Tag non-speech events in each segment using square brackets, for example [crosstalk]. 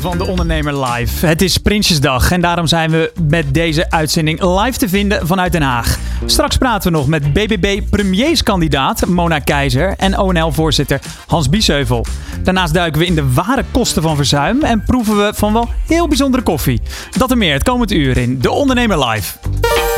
Van de Ondernemer Live. Het is Prinsjesdag en daarom zijn we met deze uitzending live te vinden vanuit Den Haag. Straks praten we nog met BBB premierskandidaat Mona Keizer en ONL-voorzitter Hans Biesheuvel. Daarnaast duiken we in de ware kosten van verzuim en proeven we van wel heel bijzondere koffie. Dat en meer het komend uur in de Ondernemer Live.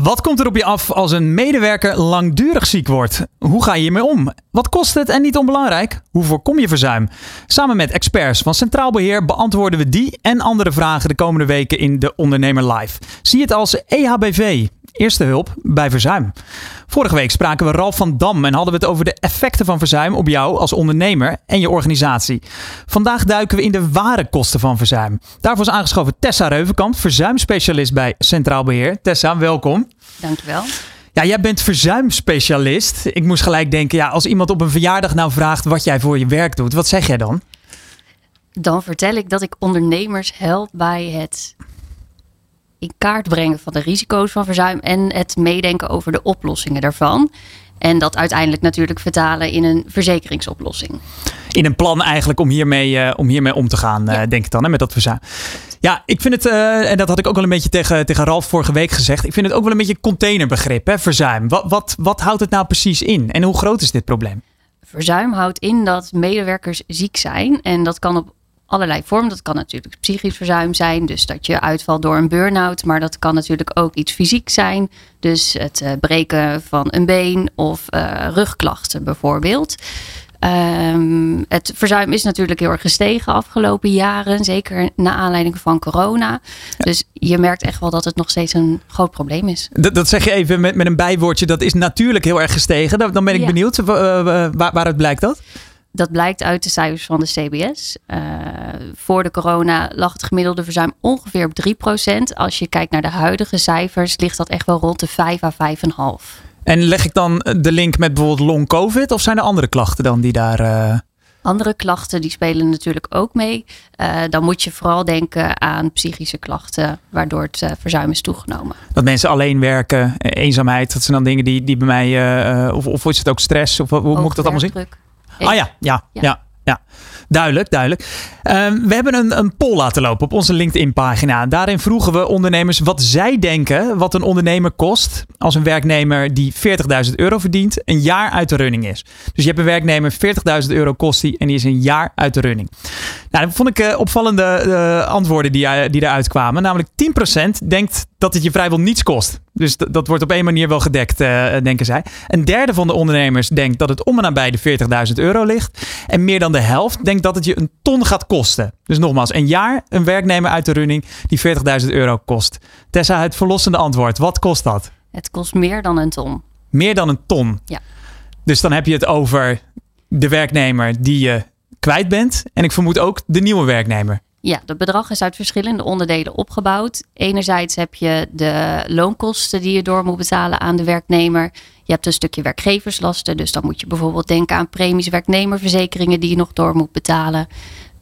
Wat komt er op je af als een medewerker langdurig ziek wordt? Hoe ga je hiermee om? Wat kost het en niet onbelangrijk? Hoe voorkom je verzuim? Samen met experts van Centraal Beheer beantwoorden we die en andere vragen de komende weken in de Ondernemer Live. Zie het als EHBV, eerste hulp bij verzuim. Vorige week spraken we Ralf van Dam en hadden we het over de effecten van verzuim op jou als ondernemer en je organisatie. Vandaag duiken we in de ware kosten van verzuim. Daarvoor is aangeschoven Tessa Reuvenkamp, verzuimspecialist bij Centraal Beheer. Tessa, welkom. Dankjewel. Ja, jij bent verzuimspecialist. Ik moest gelijk denken, ja, als iemand op een verjaardag nou vraagt wat jij voor je werk doet, wat zeg jij dan? Dan vertel ik dat ik ondernemers help bij het in kaart brengen van de risico's van verzuim en het meedenken over de oplossingen daarvan. En dat uiteindelijk natuurlijk vertalen in een verzekeringsoplossing. In een plan eigenlijk om hiermee, eh, om, hiermee om te gaan, eh, denk ik dan, hè, met dat verzuim. Ja, ik vind het, eh, en dat had ik ook wel een beetje tegen, tegen Ralf vorige week gezegd. Ik vind het ook wel een beetje containerbegrip, hè, verzuim. Wat, wat, wat houdt het nou precies in? En hoe groot is dit probleem? Verzuim houdt in dat medewerkers ziek zijn. En dat kan op allerlei vormen. Dat kan natuurlijk psychisch verzuim zijn. Dus dat je uitvalt door een burn-out. Maar dat kan natuurlijk ook iets fysiek zijn. Dus het eh, breken van een been of eh, rugklachten bijvoorbeeld. Ehm, het verzuim is natuurlijk heel erg gestegen afgelopen jaren. Zeker na aanleiding van corona. Dus je merkt echt wel dat het nog steeds een groot probleem is. Dat, dat zeg je even met, met een bijwoordje. Dat is natuurlijk heel erg gestegen. Dan, dan ben ik Ja. benieuwd. eh, waar, waaruit blijkt dat? Dat blijkt uit de cijfers van de CBS. Eh, voor de corona lag het gemiddelde verzuim ongeveer op 3%. Als je kijkt naar de huidige cijfers, ligt dat echt wel rond de 5 à 5,5. En leg ik dan de link met bijvoorbeeld long covid? Of zijn er andere klachten dan die daar... eh, Andere klachten die spelen natuurlijk ook mee. Eh, dan moet je vooral denken aan psychische klachten, waardoor het verzuim is toegenomen. Dat mensen alleen werken, eenzaamheid. Dat zijn dan dingen die, die bij mij... of, of is het ook stress? Of hoe moet ik dat allemaal zien? Ah ja, ja, ja. Ja. ja, Duidelijk, duidelijk. Ehm, we hebben een, een poll laten lopen op onze LinkedIn-pagina. Daarin vroegen we ondernemers wat zij denken wat een ondernemer kost als een werknemer die 40.000 euro verdient een jaar uit de running is. Dus je hebt een werknemer, 40.000 euro kost die en die is een jaar uit de running. Nou, dat vond ik eh, opvallende eh, antwoorden die, eh, die eruit kwamen. Namelijk 10% denkt dat het je vrijwel niets kost. Dus dat wordt op één manier wel gedekt, eh, denken zij. Een derde van de ondernemers denkt dat het om en nabij de 40.000 euro ligt. En meer dan de helft denkt dat het je een ton gaat kosten. Dus nogmaals, een jaar een werknemer uit de running die 40.000 euro kost. Tessa, het verlossende antwoord. Wat kost dat? Het kost meer dan een ton. Meer dan een ton. Ja. Dus dan heb je het over de werknemer die je kwijt bent. En ik vermoed ook de nieuwe werknemer. Ja, dat bedrag is uit verschillende onderdelen opgebouwd. Enerzijds heb je de loonkosten die je door moet betalen aan de werknemer. Je hebt een stukje werkgeverslasten, dus dan moet je bijvoorbeeld denken aan premies, werknemerverzekeringen die je nog door moet betalen.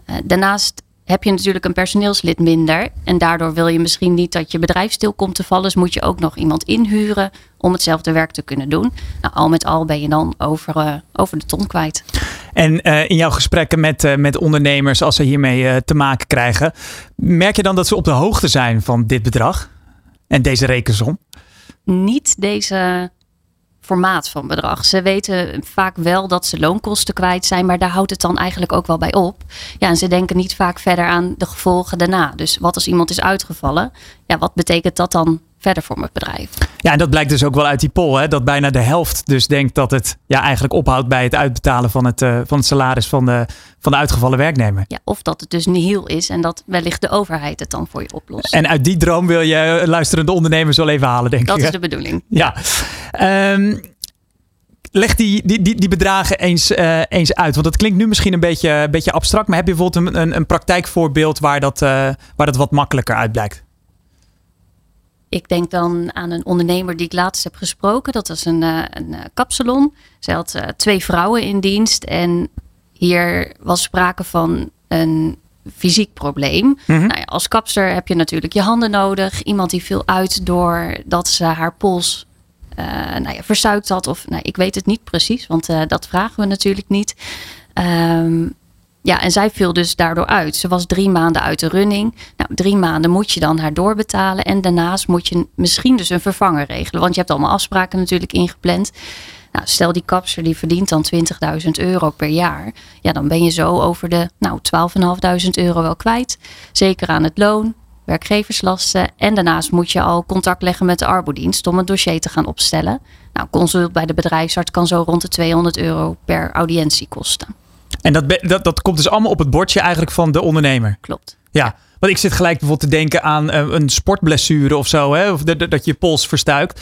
Eh, daarnaast heb je natuurlijk een personeelslid minder en daardoor wil je misschien niet dat je bedrijf stil komt te vallen. Dus moet je ook nog iemand inhuren om hetzelfde werk te kunnen doen. Nou, al met al ben je dan over, eh, over de ton kwijt. En eh, in jouw gesprekken met, eh, met ondernemers, als ze hiermee te maken krijgen, merk je dan dat ze op de hoogte zijn van dit bedrag en deze rekensom? niet deze formaat van bedrag. Ze weten vaak wel dat ze loonkosten kwijt zijn, maar daar houdt het dan eigenlijk ook wel bij op. Ja, en ze denken niet vaak verder aan de gevolgen daarna. Dus wat als iemand is uitgevallen? Ja, wat betekent dat dan verder voor mijn bedrijf. Ja, en dat blijkt dus ook wel uit die poll, hè, dat bijna de helft dus denkt dat het ja, eigenlijk ophoudt bij het uitbetalen van het, uh, van het salaris van de, van de uitgevallen werknemer. Ja, of dat het dus nihil is en dat wellicht de overheid het dan voor je oplost. En uit die droom wil je luisterende ondernemers wel even halen, denk dat ik. Dat is de bedoeling. Ja. Um, leg die, die, die, die bedragen eens, uh, eens uit. Want dat klinkt nu misschien een beetje, een beetje abstract. Maar heb je bijvoorbeeld een, een, een praktijkvoorbeeld waar dat, uh, waar dat wat makkelijker uitblijkt? Ik denk dan aan een ondernemer die ik laatst heb gesproken. Dat was een, uh, een kapsalon. Zij had twee vrouwen in dienst. En hier was sprake van een fysiek probleem. Mm -hmm. nou ja, als kapster heb je natuurlijk je handen nodig. Iemand die veel uit door dat ze haar pols uh, nou ja, verzuikt had. Of nou, ik weet het niet precies, want uh, dat vragen we natuurlijk niet. Um, ja, en zij viel dus daardoor uit. Ze was drie maanden uit de running. Nou, drie maanden moet je dan haar doorbetalen. En daarnaast moet je misschien dus een vervanger regelen. Want je hebt allemaal afspraken natuurlijk ingepland. Nou, stel die kapster die verdient dan 20.000 euro per jaar. Ja, dan ben je zo over de nou, 12.500 euro wel kwijt. Zeker aan het loon, werkgeverslasten. En daarnaast moet je al contact leggen met de arbodienst om een dossier te gaan opstellen. Nou, consult bij de bedrijfsarts kan zo rond de 200 euro per audiëntie kosten. En dat, dat, dat komt dus allemaal op het bordje eigenlijk van de ondernemer? Klopt. Ja, want ik zit gelijk bijvoorbeeld te denken aan uh, een sportblessure of zo. Hè? Of de, de, dat je pols verstuikt.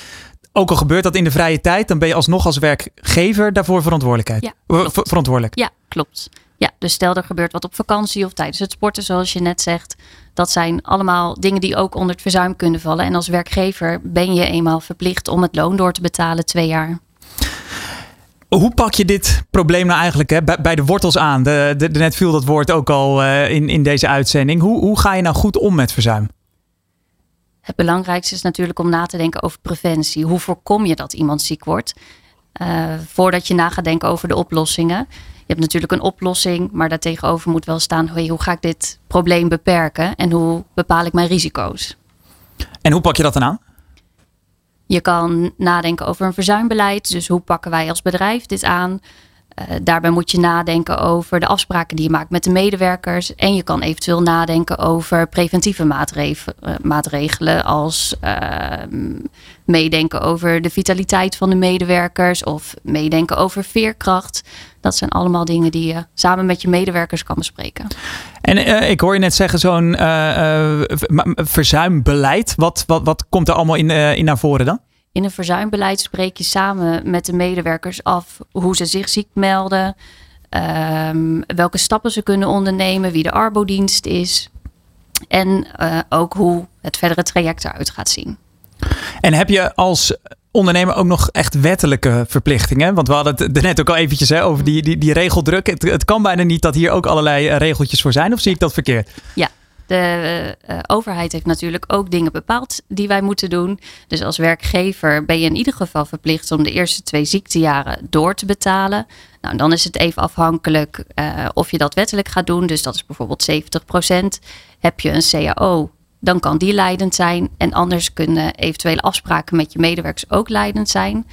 Ook al gebeurt dat in de vrije tijd, dan ben je alsnog als werkgever daarvoor verantwoordelijkheid. Ja, Ver, verantwoordelijk. Ja, klopt. Ja, dus stel er gebeurt wat op vakantie of tijdens het sporten, zoals je net zegt. Dat zijn allemaal dingen die ook onder het verzuim kunnen vallen. En als werkgever ben je eenmaal verplicht om het loon door te betalen twee jaar. Hoe pak je dit probleem nou eigenlijk hè, bij, bij de wortels aan? De, de, de net viel dat woord ook al uh, in, in deze uitzending. Hoe, hoe ga je nou goed om met verzuim? Het belangrijkste is natuurlijk om na te denken over preventie. Hoe voorkom je dat iemand ziek wordt? Uh, voordat je na gaat denken over de oplossingen. Je hebt natuurlijk een oplossing, maar daartegenover moet wel staan: hey, hoe ga ik dit probleem beperken en hoe bepaal ik mijn risico's? En hoe pak je dat dan aan? Je kan nadenken over een verzuimbeleid. Dus hoe pakken wij als bedrijf dit aan? Uh, daarbij moet je nadenken over de afspraken die je maakt met de medewerkers. En je kan eventueel nadenken over preventieve maatregelen, uh, maatregelen als uh, meedenken over de vitaliteit van de medewerkers of meedenken over veerkracht. Dat zijn allemaal dingen die je samen met je medewerkers kan bespreken. En ik hoor je net zeggen, zo'n verzuimbeleid. Wat, wat, wat komt er allemaal in, in naar voren dan? In een verzuimbeleid spreek je samen met de medewerkers af hoe ze zich ziek melden, um, welke stappen ze kunnen ondernemen, wie de arbodienst is en uh, ook hoe het verdere traject eruit gaat zien. En heb je als ondernemer ook nog echt wettelijke verplichtingen? Want we hadden het er net ook al eventjes hè, over die, die, die regeldruk. Het, het kan bijna niet dat hier ook allerlei regeltjes voor zijn, of zie ik dat verkeerd? Ja, de uh, overheid heeft natuurlijk ook dingen bepaald die wij moeten doen. Dus als werkgever ben je in ieder geval verplicht om de eerste twee ziektejaren door te betalen. Nou, dan is het even afhankelijk uh, of je dat wettelijk gaat doen. Dus dat is bijvoorbeeld 70% Heb je een CAO, dan kan die leidend zijn. En anders kunnen eventuele afspraken met je medewerkers ook leidend zijn.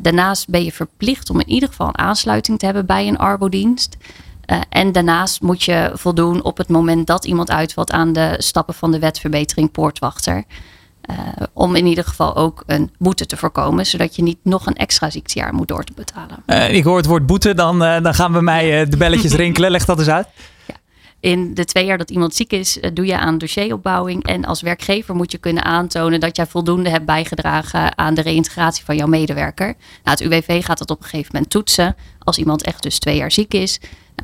Daarnaast ben je verplicht om in ieder geval een aansluiting te hebben bij een arbodienst. Uh, en daarnaast moet je voldoen op het moment dat iemand uitvalt aan de stappen van de wetverbetering poortwachter. Uh, om in ieder geval ook een boete te voorkomen, zodat je niet nog een extra ziektejaar moet door te betalen. Uh, ik hoor het woord boete, dan, dan gaan bij mij de belletjes [laughs] rinkelen. Leg dat eens uit. Ja. In de twee jaar dat iemand ziek is, doe je aan dossieropbouwing. En als werkgever moet je kunnen aantonen dat jij voldoende hebt bijgedragen aan de reïntegratie van jouw medewerker. Nou, het UWV gaat dat op een gegeven moment toetsen. Als iemand echt dus twee jaar ziek is.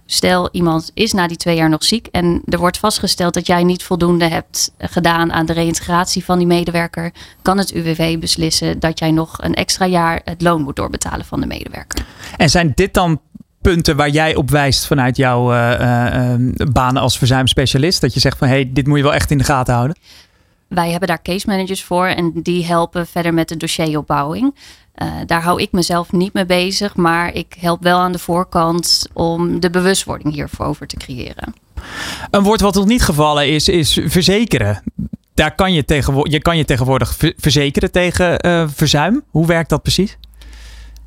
Stel, iemand is na die twee jaar nog ziek en er wordt vastgesteld dat jij niet voldoende hebt gedaan aan de reïntegratie van die medewerker, kan het UWV beslissen dat jij nog een extra jaar het loon moet doorbetalen van de medewerker. En zijn dit dan punten waar jij op wijst vanuit jouw uh, uh, baan als verzuimspecialist? Dat je zegt van hé, hey, dit moet je wel echt in de gaten houden? Wij hebben daar case managers voor en die helpen verder met de dossieropbouwing. Uh, daar hou ik mezelf niet mee bezig, maar ik help wel aan de voorkant om de bewustwording hiervoor te creëren. Een woord wat nog niet gevallen is, is verzekeren. Daar kan je, tegenwoordig, je kan je tegenwoordig verzekeren tegen uh, verzuim. Hoe werkt dat precies?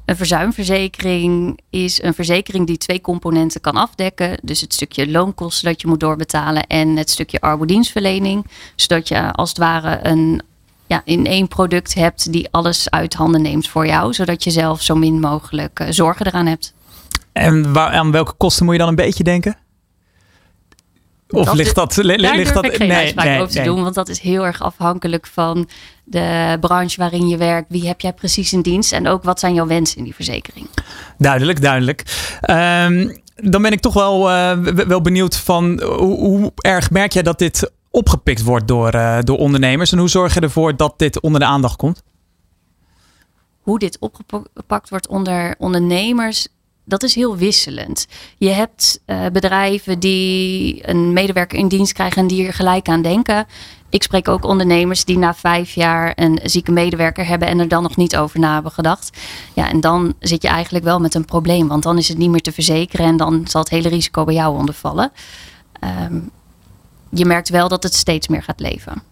Een verzuimverzekering is een verzekering die twee componenten kan afdekken. Dus het stukje loonkosten dat je moet doorbetalen en het stukje arbodienstverlening. Zodat je als het ware een ja, in één product hebt die alles uit handen neemt voor jou. Zodat je zelf zo min mogelijk uh, zorgen eraan hebt. En aan welke kosten moet je dan een beetje denken? Of Dat ligt dat... li- Daar ligt dat ik geen uitspraak over te nee. doen, want dat is heel erg afhankelijk van de branche waarin je werkt. Wie heb jij precies in dienst en ook wat zijn jouw wensen in die verzekering? Duidelijk, duidelijk. Ehm, dan ben ik toch wel, eh, w- wel benieuwd van hoe, hoe erg merk jij dat dit opgepikt wordt door, eh, door ondernemers? En hoe zorg je ervoor dat dit onder de aandacht komt? hoe dit opgepakt wordt onder ondernemers, dat is heel wisselend. Je hebt eh, bedrijven die een medewerker in dienst krijgen en die er gelijk aan denken. Ik spreek ook ondernemers die na vijf jaar een zieke medewerker hebben en er dan nog niet over na hebben gedacht. Ja, en dan zit je eigenlijk wel met een probleem, want dan is het niet meer te verzekeren en dan zal het hele risico bij jou ondervallen. Ehm, je merkt wel dat het steeds meer gaat leven.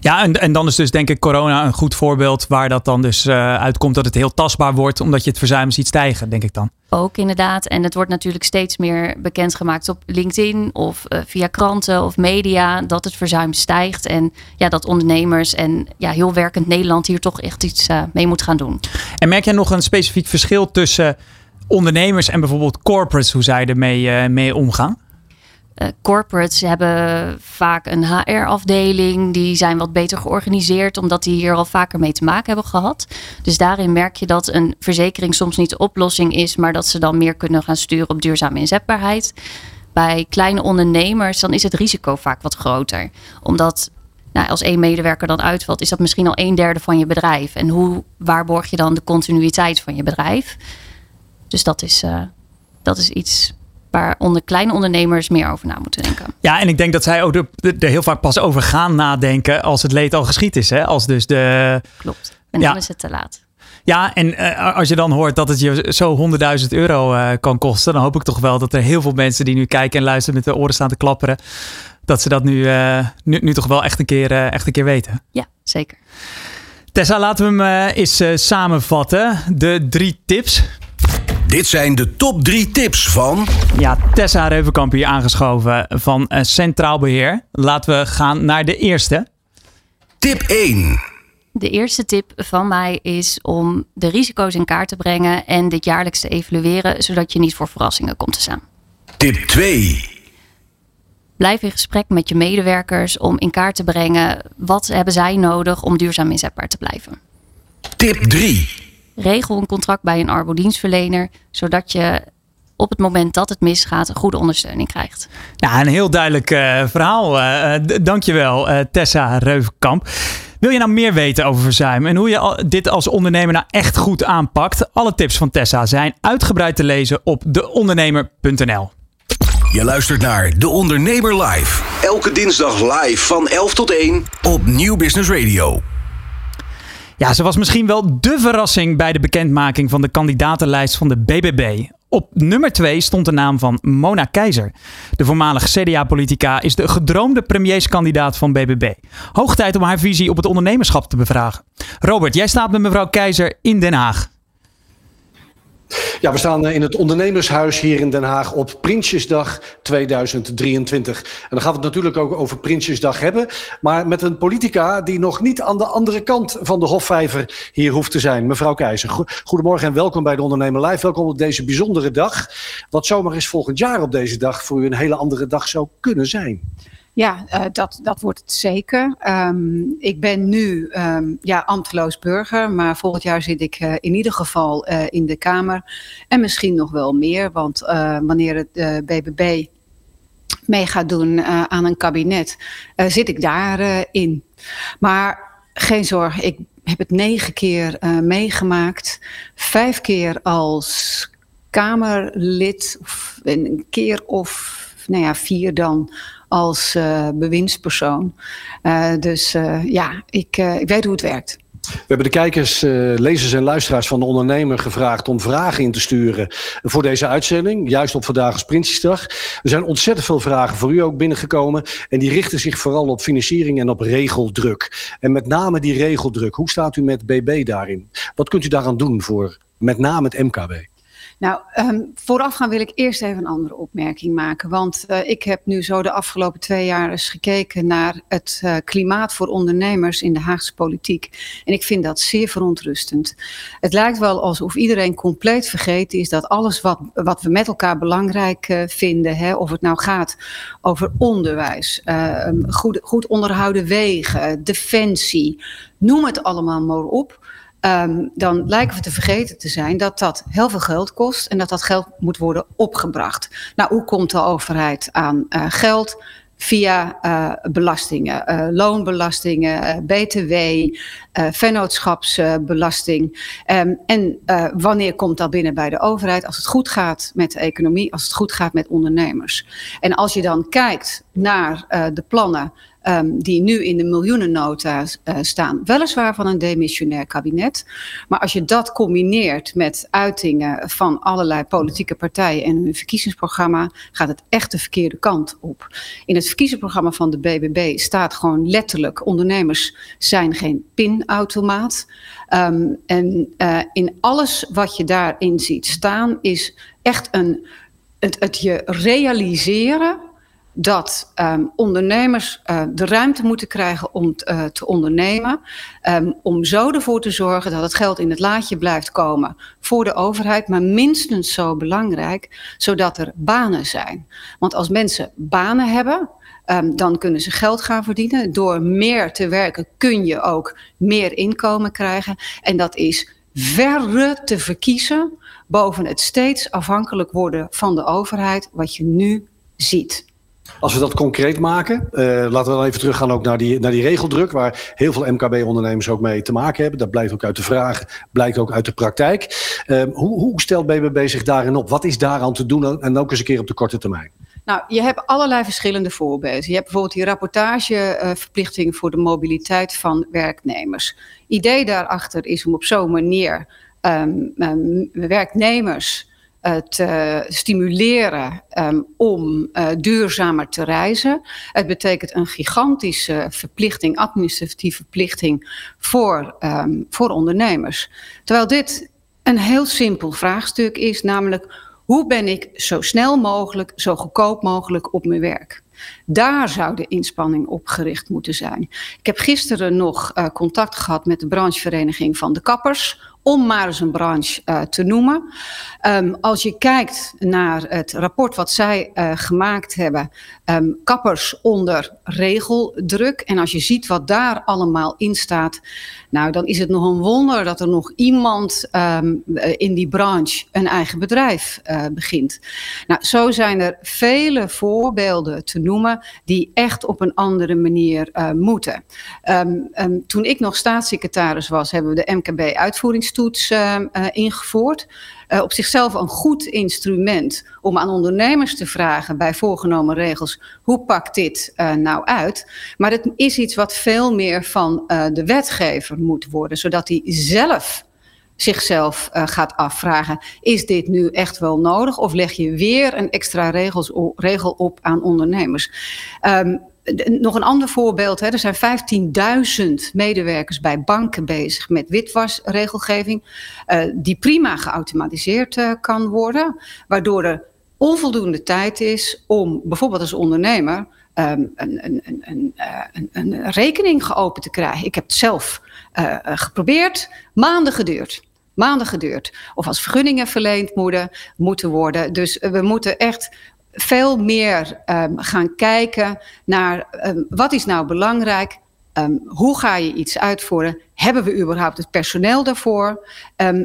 Ja, en, en dan is dus denk ik corona een goed voorbeeld waar dat dan dus eh, uitkomt dat het heel tastbaar wordt, omdat je het verzuim ziet stijgen, denk ik dan. Ook inderdaad. En het wordt natuurlijk steeds meer bekendgemaakt op LinkedIn of eh, via kranten of media dat het verzuim stijgt. En ja, dat ondernemers en ja, heel werkend Nederland hier toch echt iets eh, mee moet gaan doen. En merk jij nog een specifiek verschil tussen ondernemers en bijvoorbeeld corporates, hoe zij ermee mee omgaan? Eh, corporates hebben vaak een HR-afdeling. Die zijn wat beter georganiseerd, omdat die hier al vaker mee te maken hebben gehad. Dus daarin merk je dat een verzekering soms niet de oplossing is, maar dat ze dan meer kunnen gaan sturen op duurzame inzetbaarheid. Bij kleine ondernemers, dan is het risico vaak wat groter. Omdat nou, als één medewerker dan uitvalt, is dat misschien al een derde van je bedrijf. En hoe waarborg je dan de continuïteit van je bedrijf? Dus dat is, eh, dat is iets waar onder kleine ondernemers meer over na moeten denken. Ja, en ik denk dat zij ook er, heel vaak pas over gaan nadenken als het leed al geschied is. Hè? Als dus de, Klopt. En Ja. dan is het te laat. Ja, en eh, als je dan hoort dat het je zo 100.000 euro eh, kan kosten, dan hoop ik toch wel dat er heel veel mensen die nu kijken en luisteren met de oren staan te klapperen, dat ze dat nu, eh, nu, nu toch wel echt een, keer, echt een keer weten. Ja, zeker. Tessa, laten we hem eens samenvatten. De drie tips. Dit zijn de top 3 tips van Ja, Tessa Reuvenkamp hier aangeschoven van eh, Centraal Beheer. Laten we gaan naar de eerste. tip 1. De eerste tip van mij is om de risico's in kaart te brengen en dit jaarlijks te evalueren, zodat je niet voor verrassingen komt te staan. Tip 2. Blijf in gesprek met je medewerkers om in kaart te brengen wat hebben zij nodig om duurzaam inzetbaar te blijven. Tip 3. Regel een contract bij een arbodienstverlener, zodat je op het moment dat het misgaat een goede ondersteuning krijgt. Ja, een heel duidelijk eh, verhaal. d- dankjewel, eh Tessa Reuvenkamp. Wil je nou meer weten over verzuim en hoe je al- dit als ondernemer nou echt goed aanpakt? Alle tips van Tessa zijn uitgebreid te lezen op deondernemer.nl. Je luistert naar De Ondernemer Live. Elke dinsdag live van 11 tot 1 op Nieuw Business Radio. Ja, ze was misschien wel de verrassing bij de bekendmaking van de kandidatenlijst van de BBB. Op nummer 2 stond de naam van Mona Keizer. De voormalig CDA-politica is de gedroomde premierskandidaat van BBB. Hoog tijd om haar visie op het ondernemerschap te bevragen. Robert, jij staat met mevrouw Keizer in Den Haag. Ja, we staan eh, in het ondernemershuis hier in Den Haag op Prinsjesdag 2023. En dan gaan we het natuurlijk ook over Prinsjesdag hebben. Maar met een politica die nog niet aan de andere kant van de Hofvijver hier hoeft te zijn. Mevrouw Keizer, go- goedemorgen en welkom bij de Ondernemer Live. Welkom op deze bijzondere dag. Wat zomaar eens volgend jaar op deze dag voor u een hele andere dag zou kunnen zijn. Ja, eh, dat, dat wordt het zeker. Ehm, ik ben nu ehm, ja, ambteloos burger, maar volgend jaar zit ik eh, in ieder geval eh, in de Kamer. En misschien nog wel meer, want wanneer het BBB mee gaat doen aan een kabinet, zit ik daarin. in. maar geen zorg, ik heb het negen keer meegemaakt. Vijf keer als Kamerlid, of een keer of nou ja, vier dan als eh, bewindspersoon. Eh, dus eh, ja, ik, ik weet hoe het werkt. We hebben de kijkers, lezers en luisteraars van de ondernemer gevraagd om vragen in te sturen voor deze uitzending. Juist op vandaag is Prinsjesdag. Er zijn ontzettend veel vragen voor u ook binnengekomen. En die richten zich vooral op financiering en op regeldruk. En met name die regeldruk. Hoe staat u met BB daarin? Wat kunt u daaraan doen voor met name het MKB? Nou, um, voorafgaan wil ik eerst even een andere opmerking maken. Want uh, ik heb nu zo de afgelopen twee jaar eens gekeken naar het uh, klimaat voor ondernemers in de Haagse politiek. En ik vind dat zeer verontrustend. Het lijkt wel alsof iedereen compleet vergeten is dat alles wat, wat we met elkaar belangrijk uh, vinden, hè, of het nou gaat over onderwijs, goed, goed onderhouden wegen, defensie, noem het allemaal maar op Um, dan lijken we te vergeten te zijn dat dat heel veel geld kost en dat dat geld moet worden opgebracht. Nou, hoe komt de overheid aan uh, geld? Via uh, belastingen, uh, loonbelastingen, BTW, vennootschapsbelasting. Um, en wanneer komt dat binnen bij de overheid? Als het goed gaat met de economie, als het goed gaat met ondernemers. En als je dan kijkt naar de plannen um, die nu in de miljoenennota uh, staan. Weliswaar van een demissionair kabinet. Maar als je dat combineert met uitingen van allerlei politieke partijen en hun verkiezingsprogramma, gaat het echt de verkeerde kant op. In het verkiezingsprogramma van de BBB staat gewoon letterlijk: ondernemers zijn geen pinautomaat. Um, en uh, in alles wat je daarin ziet staan, is echt een, het, het je realiseren dat um, ondernemers uh, de ruimte moeten krijgen om uh, te ondernemen. Um, om zo ervoor te zorgen dat het geld in het laadje blijft komen voor de overheid. Maar minstens zo belangrijk, zodat er banen zijn. Want als mensen banen hebben, um, dan kunnen ze geld gaan verdienen. Door meer te werken kun je ook meer inkomen krijgen. En dat is verre te verkiezen boven het steeds afhankelijk worden van de overheid, wat je nu ziet. Als we dat concreet maken, uh, laten we dan even teruggaan ook naar die, naar die regeldruk, waar heel veel MKB-ondernemers ook mee te maken hebben. Dat blijkt ook uit de vragen, blijkt ook uit de praktijk. Uh, hoe, hoe stelt BBB zich daarin op? Wat is daaraan te doen en ook eens een keer op de korte termijn? Nou, je hebt allerlei verschillende voorbeelden. Je hebt bijvoorbeeld die rapportageverplichting voor de mobiliteit van werknemers. Idee daarachter is om op zo'n manier um, um, werknemers te stimuleren um, om uh, duurzamer te reizen. Het betekent een gigantische verplichting, administratieve verplichting voor, um, voor ondernemers. Terwijl dit een heel simpel vraagstuk is, namelijk hoe ben ik zo snel mogelijk, zo goedkoop mogelijk op mijn werk? Daar zou de inspanning op gericht moeten zijn. Ik heb gisteren nog uh, contact gehad met de branchevereniging van de kappers om maar eens een branche uh, te noemen. Um, als je kijkt naar het rapport wat zij uh, gemaakt hebben, um, kappers onder regeldruk. En als je ziet wat daar allemaal in staat, nou dan is het nog een wonder dat er nog iemand um, in die branche een eigen bedrijf uh, begint. Nou, zo zijn er vele voorbeelden te noemen die echt op een andere manier uh, moeten. Um, um, toen ik nog staatssecretaris was, hebben we de MKB-uitvoeringstoets ingevoerd. Uh, op zichzelf een goed instrument om aan ondernemers te vragen bij voorgenomen regels: hoe pakt dit uh, nou uit? Maar het is iets wat veel meer van uh, de wetgever moet worden, zodat hij zelf zichzelf uh, gaat afvragen: is dit nu echt wel nodig? Of leg je weer een extra regels, regel op aan ondernemers? Um, nog een ander voorbeeld. Hè. Er zijn 15.000 medewerkers bij banken bezig met witwasregelgeving. Uh, die prima geautomatiseerd uh, kan worden. Waardoor er onvoldoende tijd is om bijvoorbeeld als ondernemer um, een, een, een, een, een rekening geopend te krijgen. Ik heb het zelf geprobeerd. Maanden geduurd maanden geduurd. Of als vergunningen verleend moeten worden. Dus we moeten echt veel meer um, gaan kijken naar um, wat is nou belangrijk. Um, hoe ga je iets uitvoeren? Hebben we überhaupt het personeel daarvoor?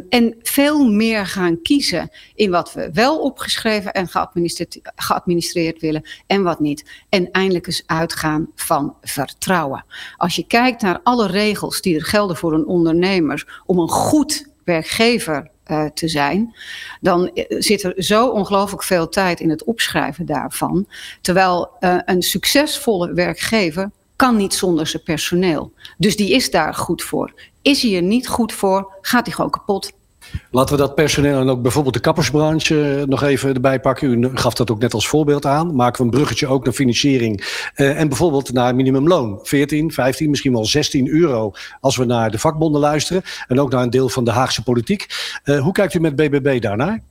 En veel meer gaan kiezen in wat we wel opgeschreven en geadministreerd, geadministreerd willen en wat niet. En eindelijk eens uitgaan van vertrouwen. Als je kijkt naar alle regels die er gelden voor een ondernemer om een goed werkgever uh, te zijn, dan zit er zo ongelooflijk veel tijd in het opschrijven daarvan. Terwijl uh, een succesvolle werkgever kan niet zonder zijn personeel. Dus die is daar goed voor. Is hij er niet goed voor, gaat hij gewoon kapot. Laten we dat personeel en ook bijvoorbeeld de kappersbranche eh, nog even erbij pakken. U gaf dat ook net als voorbeeld aan. Maken we een bruggetje ook naar financiering uh, en bijvoorbeeld naar minimumloon. 14, 15, misschien wel 16 euro als we naar de vakbonden luisteren. En ook naar een deel van de Haagse politiek. Uh, hoe kijkt u met BBB daarnaar?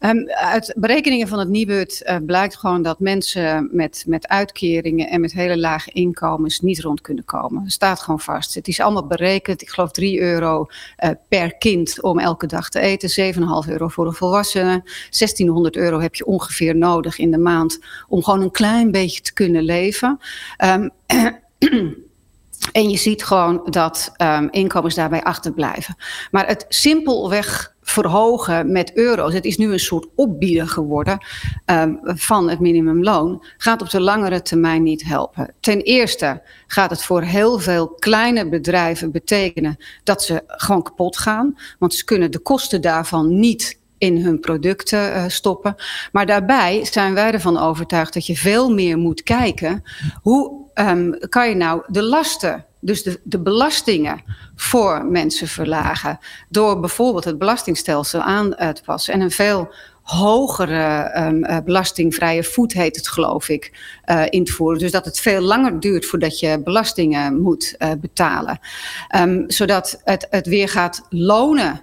Um, uit berekeningen van het Nibud uh, blijkt gewoon dat mensen met, met uitkeringen en met hele lage inkomens niet rond kunnen komen. Het staat gewoon vast. Het is allemaal berekend. Ik geloof 3 euro uh, per kind om elke dag te eten. 7,5 euro voor een volwassene. 1600 euro heb je ongeveer nodig in de maand om gewoon een klein beetje te kunnen leven. Um, [clears throat] En je ziet gewoon dat um, inkomens daarbij achterblijven. Maar het simpelweg verhogen met euro's, het is nu een soort opbieden geworden um, van het minimumloon, gaat op de langere termijn niet helpen. Ten eerste gaat het voor heel veel kleine bedrijven betekenen dat ze gewoon kapot gaan, want ze kunnen de kosten daarvan niet in hun producten uh, stoppen. Maar daarbij zijn wij ervan overtuigd dat je veel meer moet kijken. Hoe um, kan je nou de lasten, dus de, de belastingen voor mensen verlagen? Door bijvoorbeeld het belastingstelsel aan te passen en een veel hogere um, uh, belastingvrije voet heet het geloof ik, uh, in te voeren. Dus dat het veel langer duurt voordat je belastingen moet betalen. Um, zodat het, het weer gaat lonen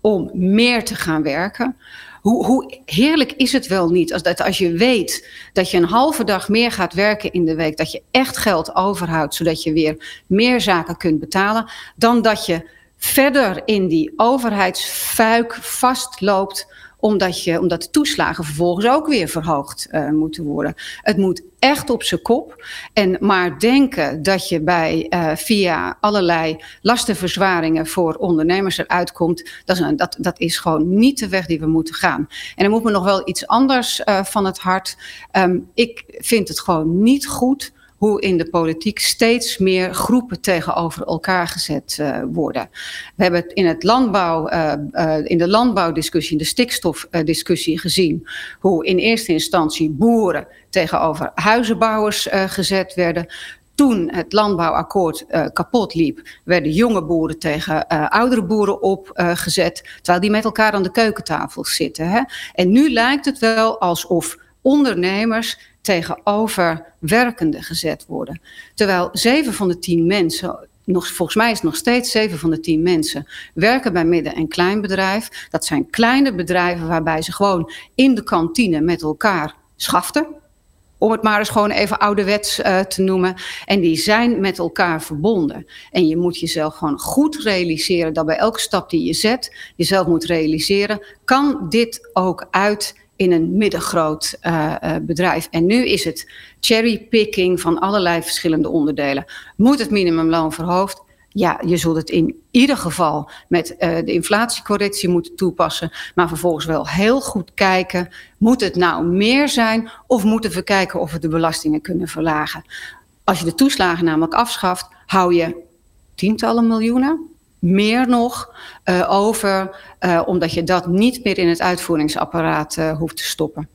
om meer te gaan werken. Hoe, hoe, heerlijk is het wel niet als, dat als je weet dat je een halve dag meer gaat werken in de week, dat je echt geld overhoudt, zodat je weer meer zaken kunt betalen, dan dat je verder in die overheidsfuik vastloopt omdat, je, omdat de toeslagen vervolgens ook weer verhoogd uh, moeten worden. Het moet echt op zijn kop. En maar denken dat je bij uh, via allerlei lastenverzwaringen voor ondernemers eruit komt, dat is, dat, dat is gewoon niet de weg die we moeten gaan. En er moet me nog wel iets anders uh, van het hart. Um, ik vind het gewoon niet goed hoe in de politiek steeds meer groepen tegenover elkaar gezet uh, worden. We hebben het in, het landbouw, uh, uh, in de landbouwdiscussie, in de stikstofdiscussie gezien, hoe in eerste instantie boeren tegenover huizenbouwers gezet werden. Toen het landbouwakkoord kapot liep, werden jonge boeren tegen oudere boeren opgezet, terwijl die met elkaar aan de keukentafel zitten. Hè? En nu lijkt het wel alsof ondernemers tegenover werkenden gezet worden. Terwijl zeven van de tien mensen, nog, volgens mij is het nog steeds zeven van de tien mensen, werken bij midden- en kleinbedrijf. Dat zijn kleine bedrijven waarbij ze gewoon in de kantine met elkaar schaften. Om het maar eens gewoon even ouderwets uh, te noemen. En die zijn met elkaar verbonden. En je moet jezelf gewoon goed realiseren dat bij elke stap die je zet, jezelf moet realiseren, kan dit ook uit in een middengroot uh, uh, bedrijf. En nu is het cherrypicking van allerlei verschillende onderdelen. Moet het minimumloon verhoogd? Ja, je zult het in ieder geval met uh, de inflatiecorrectie moeten toepassen. Maar vervolgens wel heel goed kijken. Moet het nou meer zijn? Of moeten we kijken of we de belastingen kunnen verlagen? Als je de toeslagen namelijk afschaft, hou je tientallen miljoenen meer nog uh, over, uh, omdat je dat niet meer in het uitvoeringsapparaat uh, hoeft te stoppen.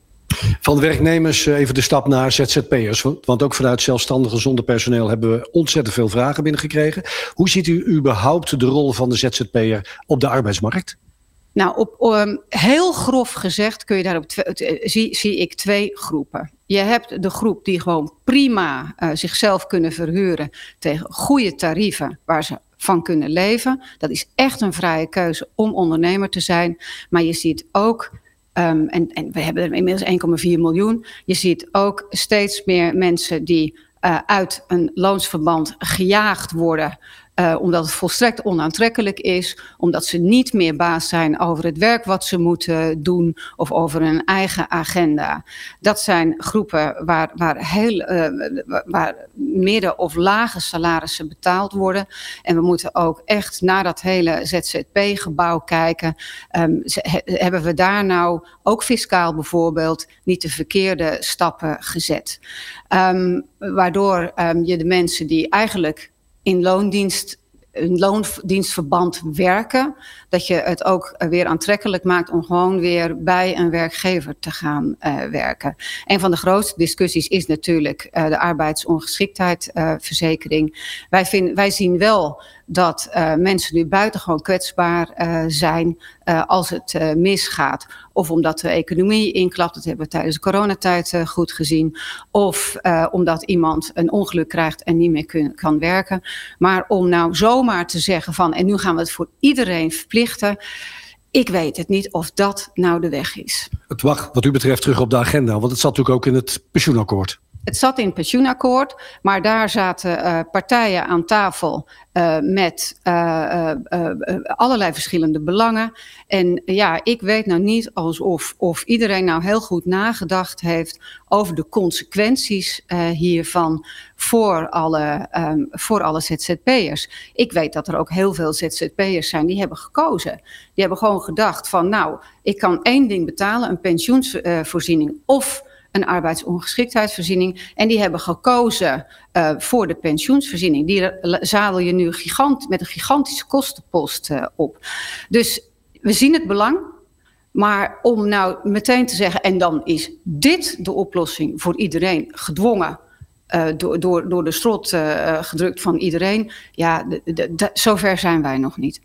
Van werknemers even de stap naar ZZP'ers. Want ook vanuit zelfstandigen zonder personeel hebben we ontzettend veel vragen binnengekregen. Hoe ziet u überhaupt de rol van de ZZP'er op de arbeidsmarkt? Nou, op, um, heel grof gezegd kun je daarop zie, zie ik twee groepen. Je hebt de groep die gewoon prima uh, zichzelf kunnen verhuren tegen goede tarieven, waar ze van kunnen leven. Dat is echt een vrije keuze om ondernemer te zijn. Maar je ziet ook Um, en, en, we hebben er inmiddels 1,4 miljoen. Je ziet ook steeds meer mensen die uh, uit een loonsverband gejaagd worden. Uh, omdat het volstrekt onaantrekkelijk is, omdat ze niet meer baas zijn over het werk wat ze moeten doen of over hun eigen agenda. Dat zijn groepen waar, waar, heel, uh, waar midden- of lage salarissen betaald worden. En we moeten ook echt naar dat hele ZZP-gebouw kijken. He, hebben we daar nou ook fiscaal bijvoorbeeld niet de verkeerde stappen gezet? Um, waardoor um, je de mensen die eigenlijk in loondienst een loondienstverband werken, dat je het ook weer aantrekkelijk maakt om gewoon weer bij een werkgever te gaan uh, werken. Een van de grootste discussies is natuurlijk uh, de arbeidsongeschiktheidsverzekering. Uh, wij, wij zien wel dat uh, mensen nu buitengewoon kwetsbaar uh, zijn uh, als het misgaat. Of omdat de economie inklapt, dat hebben we tijdens de coronatijd goed gezien. Of omdat iemand een ongeluk krijgt en niet meer kan werken. Maar om nou zomaar te zeggen van, en nu gaan we het voor iedereen verplichten. ik weet het niet of dat nou de weg is. Het wacht wat u betreft terug op de agenda, want het zat natuurlijk ook in het pensioenakkoord. Het zat in het pensioenakkoord, maar daar zaten uh, partijen aan tafel uh, met uh, allerlei verschillende belangen. En ja, ik weet nou niet alsof of iedereen nou heel goed nagedacht heeft over de consequenties hiervan voor alle, um, voor alle ZZP'ers. Ik weet dat er ook heel veel ZZP'ers zijn die hebben gekozen. Die hebben gewoon gedacht van nou, ik kan één ding betalen, een pensioensvoorziening of een arbeidsongeschiktheidsvoorziening. En die hebben gekozen uh, voor de pensioensvoorziening. Die zadel je nu gigant, met een gigantische kostenpost uh, op. Dus we zien het belang. Maar om nou meteen te zeggen, en dan is dit de oplossing voor iedereen gedwongen. Uh, door, door, door de strot gedrukt van iedereen. Ja, zover zijn wij nog niet.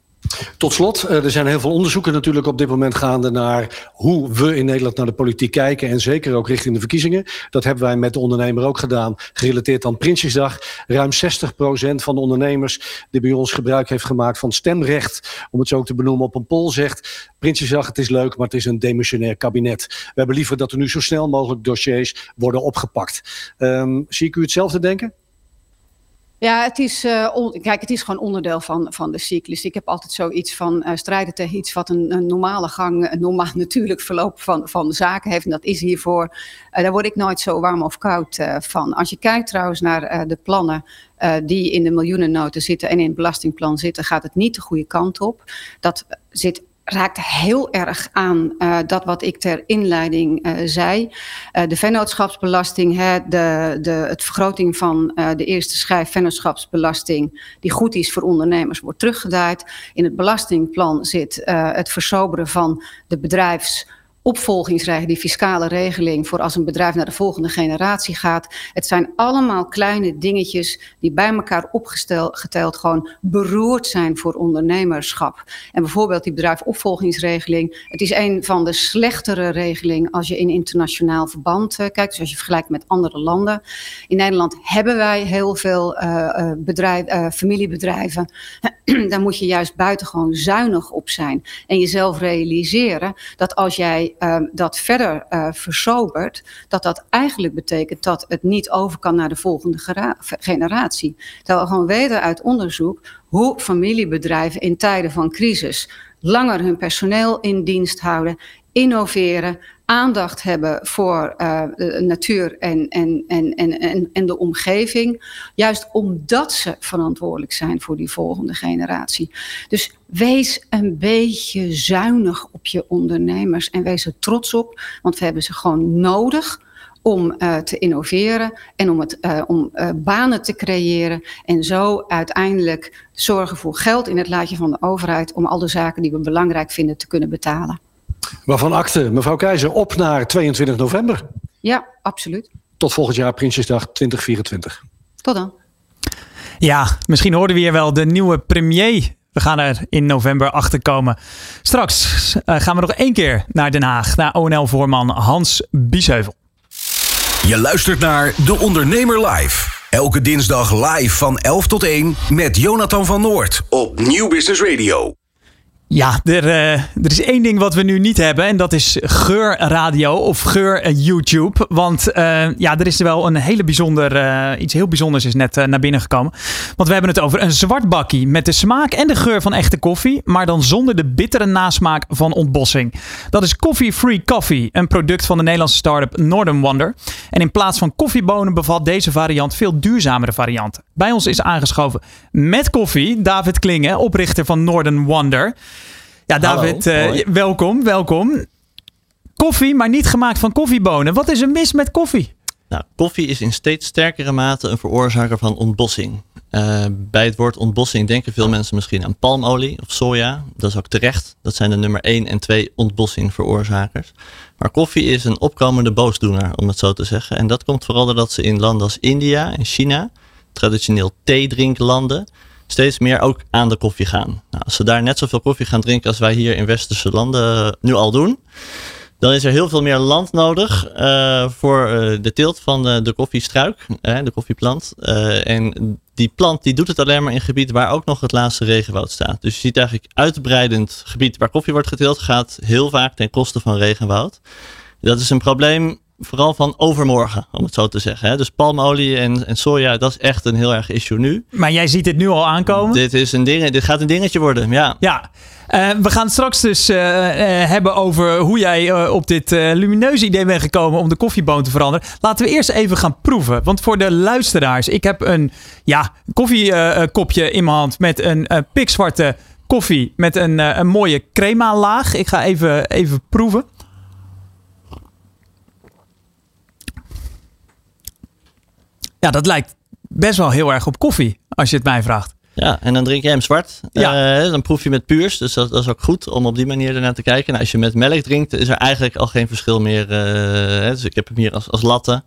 Tot slot, eh, er zijn heel veel onderzoeken natuurlijk op dit moment gaande naar hoe we in Nederland naar de politiek kijken. En zeker ook richting de verkiezingen. Dat hebben wij met de ondernemer ook gedaan, gerelateerd aan Prinsjesdag. Ruim 60% van de ondernemers die bij ons gebruik heeft gemaakt van stemrecht, om het zo ook te benoemen, op een poll zegt: Prinsjesdag, het is leuk, maar het is een demissionair kabinet. We hebben liever dat er nu zo snel mogelijk dossiers worden opgepakt. Um, zie ik u hetzelfde denken? Ja, het is, uh, kijk, het is gewoon onderdeel van, van de cyclus. Ik heb altijd zoiets van uh, strijden tegen iets wat een, een, normale gang, een normaal [laughs] natuurlijk verloop van, van de zaken heeft. En dat is hiervoor, uh, daar word ik nooit zo warm of koud van. Als je kijkt trouwens naar de plannen die in de miljoenennoten zitten en in het belastingplan zitten, gaat het niet de goede kant op. Dat zit raakt heel erg aan uh, dat wat ik ter inleiding uh, zei. Uh, de vennootschapsbelasting, hè, de, de, het vergroting van de eerste schijf vennootschapsbelasting, die goed is voor ondernemers, wordt teruggedraaid. In het belastingplan zit het versoberen van de bedrijfs opvolgingsregeling, die fiscale regeling voor als een bedrijf naar de volgende generatie gaat. Het zijn allemaal kleine dingetjes die bij elkaar opgeteld gewoon beroerd zijn voor ondernemerschap. En bijvoorbeeld die bedrijfopvolgingsregeling. Het is een van de slechtere regelingen als je in internationaal verband uh, kijkt. Dus als je vergelijkt met andere landen. In Nederland hebben wij heel veel uh, bedrijf, uh, familiebedrijven. [clears throat] Daar moet je juist buitengewoon zuinig op zijn. En jezelf realiseren dat als jij uh, dat verder uh, versobert, dat dat eigenlijk betekent dat het niet over kan naar de volgende generatie. Terwijl we gewoon weten uit onderzoek hoe familiebedrijven in tijden van crisis langer hun personeel in dienst houden, innoveren, aandacht hebben voor uh, natuur en, en, en, en, en de omgeving. Juist omdat ze verantwoordelijk zijn voor die volgende generatie. Dus wees een beetje zuinig op je ondernemers en wees er trots op, want we hebben ze gewoon nodig om uh, te innoveren en om, het, uh, om banen te creëren. En zo uiteindelijk zorgen voor geld in het laadje van de overheid om al de zaken die we belangrijk vinden te kunnen betalen. Waarvan akte, mevrouw Keizer, op naar 22 november. Ja, absoluut. Tot volgend jaar, Prinsjesdag 2024. Tot dan. Ja, misschien hoorden we hier wel de nieuwe premier. We gaan er in november achter komen. Straks uh, gaan we nog één keer naar Den Haag, naar ONL-voorman Hans Biesheuvel. Je luistert naar De Ondernemer Live. Elke dinsdag live van 11 tot 1 met Jonathan van Noord op Nieuw Business Radio. Ja, er, uh, er is één ding wat we nu niet hebben en dat is geurradio of geur eh, YouTube. Want uh, ja, er is wel een hele bijzonder, iets heel bijzonders is net naar binnen gekomen. Want we hebben het over een zwart bakkie met de smaak en de geur van echte koffie, maar dan zonder de bittere nasmaak van ontbossing. Dat is Coffee Free Coffee, een product van de Nederlandse start-up Northern Wonder. En in plaats van koffiebonen bevat deze variant veel duurzamere varianten. Bij ons is aangeschoven met koffie David Klingen, oprichter van Northern Wonder. Ja, David, uh, welkom, welkom. Koffie, maar niet gemaakt van koffiebonen. Wat is er mis met koffie? Nou, koffie is in steeds sterkere mate een veroorzaker van ontbossing. Uh, bij het woord ontbossing denken veel mensen misschien aan palmolie of soja. Dat is ook terecht. Dat zijn de nummer 1 en 2 ontbossingveroorzakers. Maar koffie is een opkomende boosdoener, om het zo te zeggen. En dat komt vooral doordat ze in landen als India en China, traditioneel theedrinklanden, steeds meer ook aan de koffie gaan. Nou, als ze daar net zoveel koffie gaan drinken als wij hier in westerse landen nu al doen, dan is er heel veel meer land nodig uh, voor uh, de teelt van de, de koffiestruik, de koffieplant. en die plant die doet het alleen maar in gebied waar ook nog het laatste regenwoud staat. Dus je ziet eigenlijk uitbreidend gebied waar koffie wordt geteeld gaat heel vaak ten koste van regenwoud. Dat is een probleem vooral van overmorgen, om het zo te zeggen. Hè? Dus palmolie en, en soja, dat is echt een heel erg issue nu. Maar jij ziet dit nu al aankomen? Dit, is een ding, dit gaat een dingetje worden, ja. Ja, uh, we gaan straks dus uh, uh, hebben over hoe jij op dit lumineuze idee bent gekomen om de koffieboon te veranderen. Laten we eerst even gaan proeven. Want voor de luisteraars, ik heb een ja, koffiekopje in mijn hand met een pikzwarte koffie met een, een mooie crema laag. Ik ga even, even proeven. Ja, dat lijkt best wel heel erg op koffie, als je het mij vraagt. Ja, en dan drink je hem zwart. Ja. Uh, dan proef je met puurs. Dus dat, dat, is ook goed om op die manier ernaar te kijken. Nou, als je met melk drinkt, is er eigenlijk al geen verschil meer. Uh, dus ik heb hem hier als, als latte. Dan,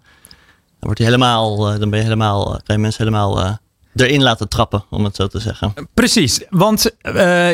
wordt hij helemaal, uh, dan ben je helemaal, kan je mensen helemaal erin laten trappen, om het zo te zeggen. Precies, want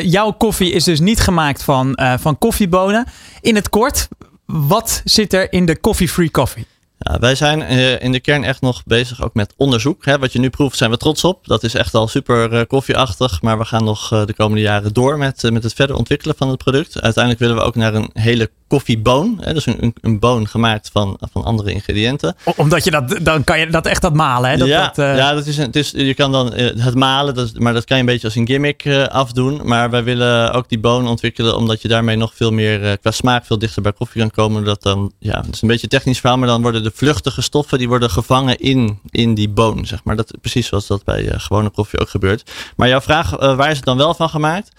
jouw koffie is dus niet gemaakt van, van koffiebonen. In het kort, wat zit er in de Coffee Free Coffee? Ja, wij zijn uh, in de kern echt nog bezig ook met onderzoek. Hè. Wat je nu proeft zijn we trots op. Dat is echt al super uh, koffieachtig. Maar we gaan nog de komende jaren door met, met het verder ontwikkelen van het product. Uiteindelijk willen we ook naar een hele koffieboon. Hè, dus een, een boon gemaakt van, van andere ingrediënten. Omdat je dat, dan kan je dat echt dat malen. Hè? Dat, ja, dat, ja dat is, het is, je kan dan het malen, dat, maar dat kan je een beetje als een gimmick afdoen. Maar wij willen ook die boon ontwikkelen, omdat je daarmee nog veel meer qua smaak veel dichter bij koffie kan komen. Dat dan, ja, het is een beetje een technisch verhaal, maar dan worden de vluchtige stoffen die worden gevangen in, in die boon. Zeg maar. dat, precies zoals dat bij gewone koffie ook gebeurt. Maar jouw vraag, waar is het dan wel van gemaakt?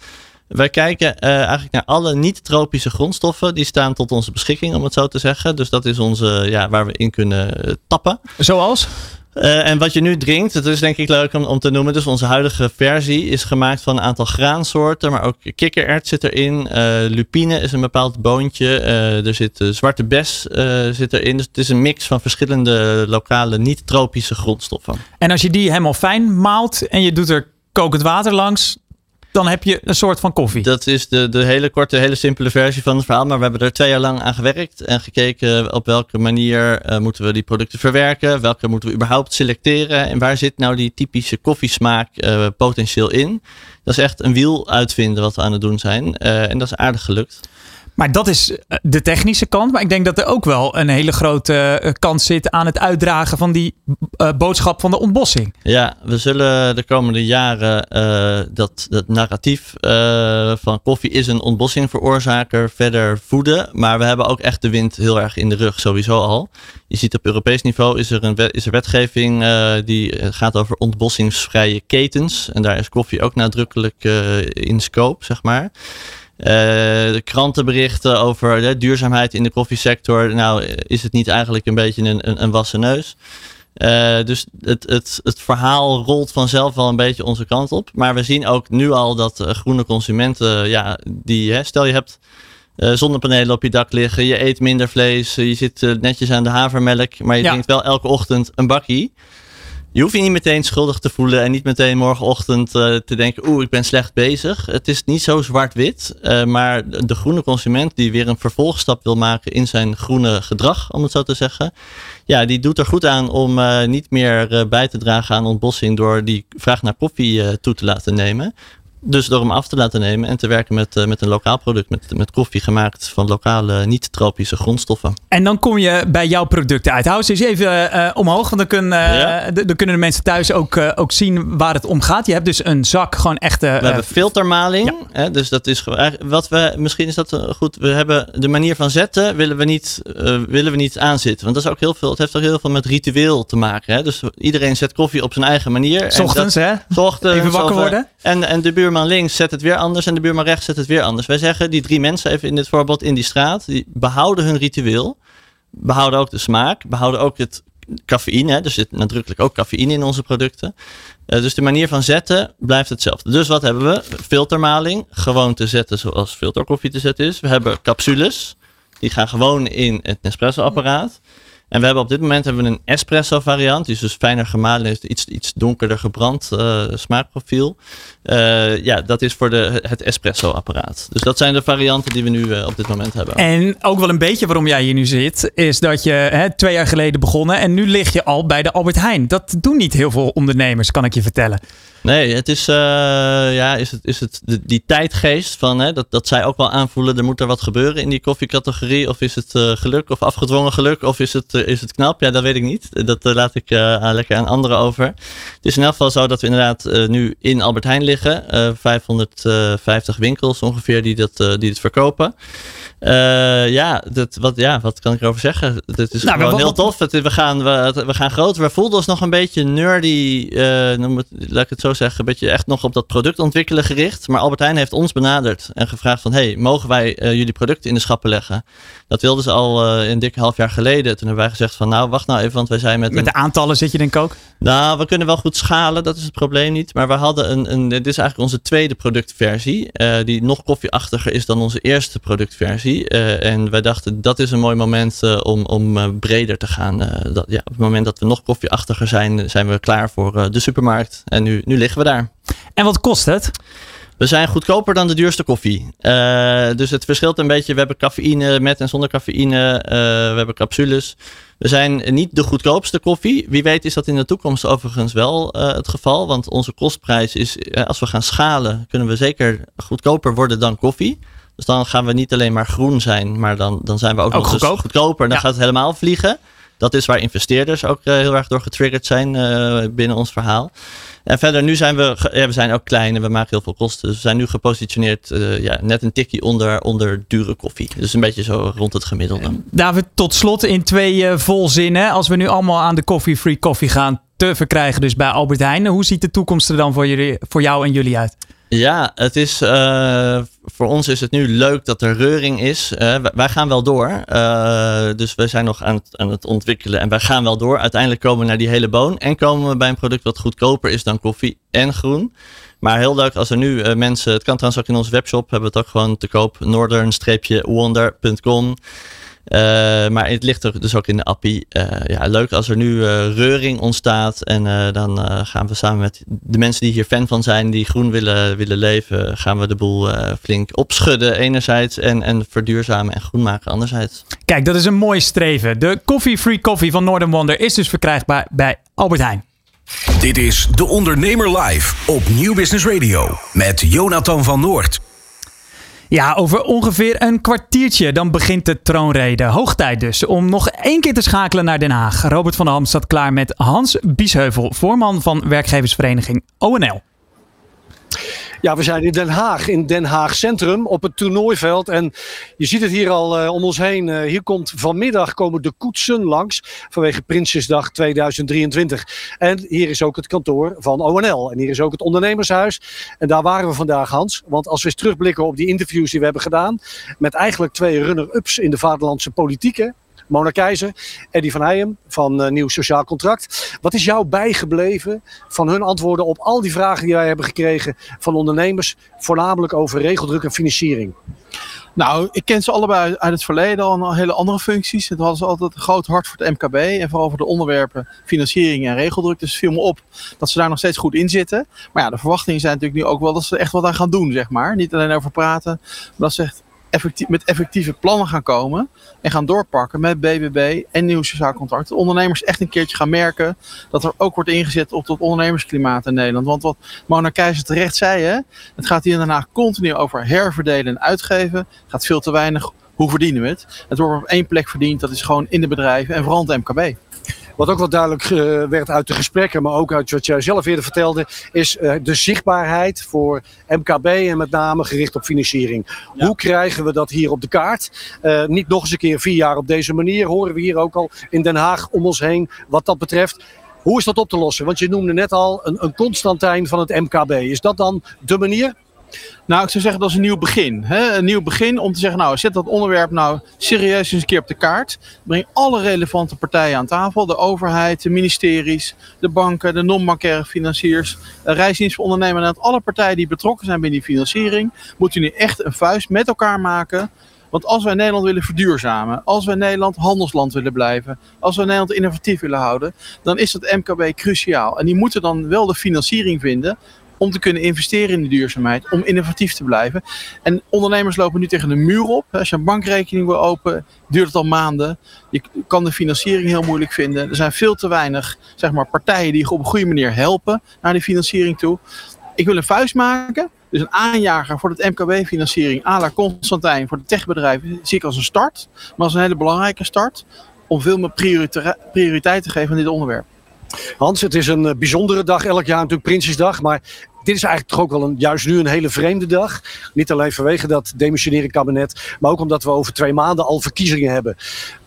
Wij kijken uh, eigenlijk naar alle niet-tropische grondstoffen. Die staan tot onze beschikking, om het zo te zeggen. Dus dat is onze, ja, waar we in kunnen tappen. Zoals? Uh, en wat je nu drinkt, dat is denk ik leuk om, om, te noemen. Dus onze huidige versie is gemaakt van een aantal graansoorten, maar ook kikkerert zit erin. Uh, lupine is een bepaald boontje. Uh, er zit zwarte bes zit erin. Dus het is een mix van verschillende lokale niet-tropische grondstoffen. En als je die helemaal fijn maalt en je doet er kokend water langs, dan heb je een soort van koffie. Dat is de, de hele korte, hele simpele versie van het verhaal. Maar we hebben er twee jaar lang aan gewerkt en gekeken op welke manier uh, moeten we die producten verwerken. Welke moeten we überhaupt selecteren. En waar zit nou die typische koffiesmaak uh, potentieel in. Dat is echt een wiel uitvinden wat we aan het doen zijn. Uh, en dat is aardig gelukt. Maar dat is eh, de technische kant. Maar ik denk dat er ook wel een hele grote uh, kans zit aan het uitdragen van die uh, boodschap van de ontbossing. Ja, we zullen de komende jaren dat, dat narratief van koffie is een ontbossingveroorzaker verder voeden. Maar we hebben ook echt de wind heel erg in de rug, sowieso al. Je ziet op Europees niveau is er, een is er wetgeving die gaat over ontbossingsvrije ketens. En daar is koffie ook nadrukkelijk in scope, zeg maar. Uh, de krantenberichten over de duurzaamheid in de koffiesector. Nou, is het niet eigenlijk een beetje een, een, een wassen neus? Uh, dus het, het, het verhaal rolt vanzelf wel een beetje onze kant op. Maar we zien ook nu al dat uh, groene consumenten, ja, die, hè, stel je hebt zonnepanelen op je dak liggen, je eet minder vlees, je zit netjes aan de havermelk, maar je ja. drinkt wel elke ochtend een bakkie je hoeft je niet meteen schuldig te voelen en niet meteen morgenochtend uh, te denken, oeh, ik ben slecht bezig. Het is niet zo zwart-wit, uh, maar de groene consument die weer een vervolgstap wil maken in zijn groene gedrag, om het zo te zeggen, ja, die doet er goed aan om uh, niet meer bij te dragen aan ontbossing door die vraag naar koffie toe te laten nemen. Dus door hem af te laten nemen en te werken met, uh, met een lokaal product, met, met koffie gemaakt van lokale niet-tropische grondstoffen. En dan kom je bij jouw producten uit. Hou ze eens even uh, omhoog, want dan, kun, ja. dan, kunnen de mensen thuis ook, ook zien waar het om gaat. Je hebt dus een zak, gewoon echte. we hebben filtermaling. Ja. Hè, dus dat is wat we, misschien is dat goed. We hebben de manier van zetten, willen we niet, willen we niet aanzitten. Want dat is ook heel veel, het heeft ook heel veel met ritueel te maken. Hè? Dus iedereen zet koffie op zijn eigen manier. S ochtends, hè? Ochtends, even wakker worden. En, en de buurman links zet het weer anders en de buurman rechts zet het weer anders. Wij zeggen, die drie mensen, even in dit voorbeeld in die straat, die behouden hun ritueel, behouden ook de smaak, behouden ook het cafeïne. Hè? Er zit nadrukkelijk ook cafeïne in onze producten. Uh, dus de manier van zetten blijft hetzelfde. Dus wat hebben we? Filtermaling, gewoon te zetten zoals filterkoffie te zetten is. We hebben capsules, die gaan gewoon in het Nespresso-apparaat. En we hebben op dit moment hebben we een espresso variant. Die is dus fijner gemalen, heeft iets, iets donkerder gebrand uh, smaakprofiel. Uh, ja, dat is voor de, het espresso apparaat. Dus dat zijn de varianten die we nu uh, op dit moment hebben. En ook wel een beetje waarom jij hier nu zit, is dat je hè, twee jaar geleden begonnen en nu lig je al bij de Albert Heijn. Dat doen niet heel veel ondernemers, kan ik je vertellen. Nee, het is, uh, ja, is het, is het die tijdgeest van hè, dat, dat zij ook wel aanvoelen, er moet er wat gebeuren in die koffiecategorie. Of is het uh, geluk of afgedwongen geluk of is het, uh, is het knap? Ja, dat weet ik niet. Dat laat ik lekker aan anderen over. Het is in elk geval zo dat we inderdaad nu in Albert Heijn liggen. 550 winkels ongeveer die, dat, die het verkopen. Uh, ja, dat, wat, ja, wat kan ik erover zeggen? Het is nou, gewoon heel tof. Het, we, gaan, we, we gaan groot. We voelden ons nog een beetje nerdy, uh, noem het, laat ik het zo zeggen, een beetje echt nog op dat product ontwikkelen gericht. Maar Albert Heijn heeft ons benaderd en gevraagd van, hey, mogen wij uh, jullie producten in de schappen leggen? Dat wilden ze al een dikke half jaar geleden. Toen hebben wij gezegd van, nou, wacht nou even, want wij zijn met... Met de aantallen zit je denk ik ook? Nou, we kunnen wel goed schalen, dat is het probleem niet. Maar we hadden een, een dit is eigenlijk onze tweede productversie, die nog koffieachtiger is dan onze eerste productversie. Uh, en wij dachten dat is een mooi moment uh, om, om uh, breder te gaan. dat, ja, op het moment dat we nog koffieachtiger zijn, zijn we klaar voor de supermarkt. En nu, nu liggen we daar. En wat kost het? We zijn goedkoper dan de duurste koffie. dus het verschilt een beetje. We hebben cafeïne met en zonder cafeïne. we hebben capsules. We zijn niet de goedkoopste koffie. Wie weet is dat in de toekomst overigens wel het geval. Want onze kostprijs is, als we gaan schalen, kunnen we zeker goedkoper worden dan koffie. Dus dan gaan we niet alleen maar groen zijn, maar dan, dan zijn we ook, ook nog goedkoop. goedkoper. Dan gaat het helemaal vliegen. Dat is waar investeerders ook uh, heel erg door getriggerd zijn uh, binnen ons verhaal. En verder, nu zijn we, ja, we zijn ook klein en we maken heel veel kosten. Dus we zijn nu gepositioneerd uh, ja, net een tikje onder, onder dure koffie. Dus een beetje zo rond het gemiddelde. David, tot slot in twee volzinnen. Als we nu allemaal aan de Coffee Free Coffee gaan te verkrijgen, dus bij Albert Heijn. Hoe ziet de toekomst er dan voor, jullie, voor jou en jullie uit? Ja, het is, voor ons is het nu leuk dat er reuring is. Wij gaan wel door. Uh, dus we zijn nog aan het, aan het ontwikkelen en wij gaan wel door. Uiteindelijk komen we naar die hele boon en komen we bij een product wat goedkoper is dan koffie en groen. Maar heel leuk als er nu mensen, het kan trouwens ook in onze webshop, hebben we het ook gewoon te koop, northern-wonder.com. Uh, maar het ligt er dus ook in de appie. Uh, ja, leuk als er nu uh, reuring ontstaat. En dan gaan we samen met de mensen die hier fan van zijn, die groen willen, willen leven, gaan we de boel flink opschudden enerzijds. En, en verduurzamen en groen maken anderzijds. Kijk, dat is een mooi streven. De Coffee Free Coffee van Northern Wonder is dus verkrijgbaar bij Albert Heijn. Dit is De Ondernemer Live op Nieuw Business Radio met Jonathan van Noord. Ja, over ongeveer een kwartiertje dan begint de troonrede. Hoog tijd dus om nog één keer te schakelen naar Den Haag. Robert van der Ham staat klaar met Hans Biesheuvel, voorman van werkgeversvereniging ONL. Ja, we zijn in Den Haag, in Den Haag Centrum, op het toernooiveld. En je ziet het hier al uh, om ons heen. Uh, hier komt vanmiddag komen de koetsen langs vanwege Prinsjesdag 2023. En hier is ook het kantoor van ONL. En hier is ook het ondernemershuis. En daar waren we vandaag, Hans. Want als we eens terugblikken op die interviews die we hebben gedaan... met eigenlijk twee runner-ups in de vaderlandse politiek... Mona Keizer, Eddie van Heijem van uh, Nieuw Sociaal Contract. Wat is jou bijgebleven van hun antwoorden op al die vragen die wij hebben gekregen van ondernemers, voornamelijk over regeldruk en financiering? Nou, ik ken ze allebei uit het verleden al hele andere functies. Het was altijd een groot hart voor het MKB en vooral voor de onderwerpen financiering en regeldruk. Dus het viel me op dat ze daar nog steeds goed in zitten. Maar ja, de verwachtingen zijn natuurlijk nu ook wel dat ze echt wat aan gaan doen, zeg maar. Niet alleen over praten, maar dat ze echt met effectieve plannen gaan komen en gaan doorpakken met BBB en nieuw sociaal contract. De ondernemers echt een keertje gaan merken dat er ook wordt ingezet op het ondernemersklimaat in Nederland. Want wat Mona Keizer terecht zei, hè, het gaat hier daarna continu over herverdelen en uitgeven. Gaat veel te weinig hoe verdienen we het. Het wordt op één plek verdiend, dat is gewoon in de bedrijven en vooral het MKB. Wat ook wel duidelijk uh, werd uit de gesprekken, maar ook uit wat jij zelf eerder vertelde, is uh, de zichtbaarheid voor MKB en met name gericht op financiering. Ja. Hoe krijgen we dat hier op de kaart? Uh, niet nog eens een keer vier jaar op deze manier, horen we hier ook al in Den Haag om ons heen wat dat betreft. Hoe is dat op te lossen? Want je noemde net al een, een Constantijn van het MKB. Is dat dan de manier? Nou, ik zou zeggen dat is een nieuw begin. Hè? Een nieuw begin om te zeggen, nou, zet dat onderwerp nou serieus eens een keer op de kaart. Breng alle relevante partijen aan tafel. De overheid, de ministeries, de banken, de non-bankaire financiers, reisdienst voor. En alle partijen die betrokken zijn bij die financiering, moeten nu echt een vuist met elkaar maken Want als wij Nederland willen verduurzamen, als wij Nederland handelsland willen blijven, als wij Nederland innovatief willen houden, dan is dat MKB cruciaal. En die moeten dan wel de financiering vinden om te kunnen investeren in de duurzaamheid, om innovatief te blijven. En ondernemers lopen nu tegen de muur op. Als je een bankrekening wil openen, duurt het al maanden. Je kan de financiering heel moeilijk vinden. Er zijn veel te weinig zeg maar, partijen die je op een goede manier helpen naar die financiering toe. Ik wil een vuist maken. Dus een aanjager voor het MKB-financiering à la Constantijn voor de techbedrijven zie ik als een start. Maar als een hele belangrijke start om veel meer prioriteit te geven aan dit onderwerp. Hans, het is een eh, bijzondere dag. Elk jaar natuurlijk Prinsjesdag. Maar dit is eigenlijk toch ook wel een, juist nu een hele vreemde dag. Niet alleen vanwege dat demissionaire kabinet. Maar ook omdat we over twee maanden al verkiezingen hebben.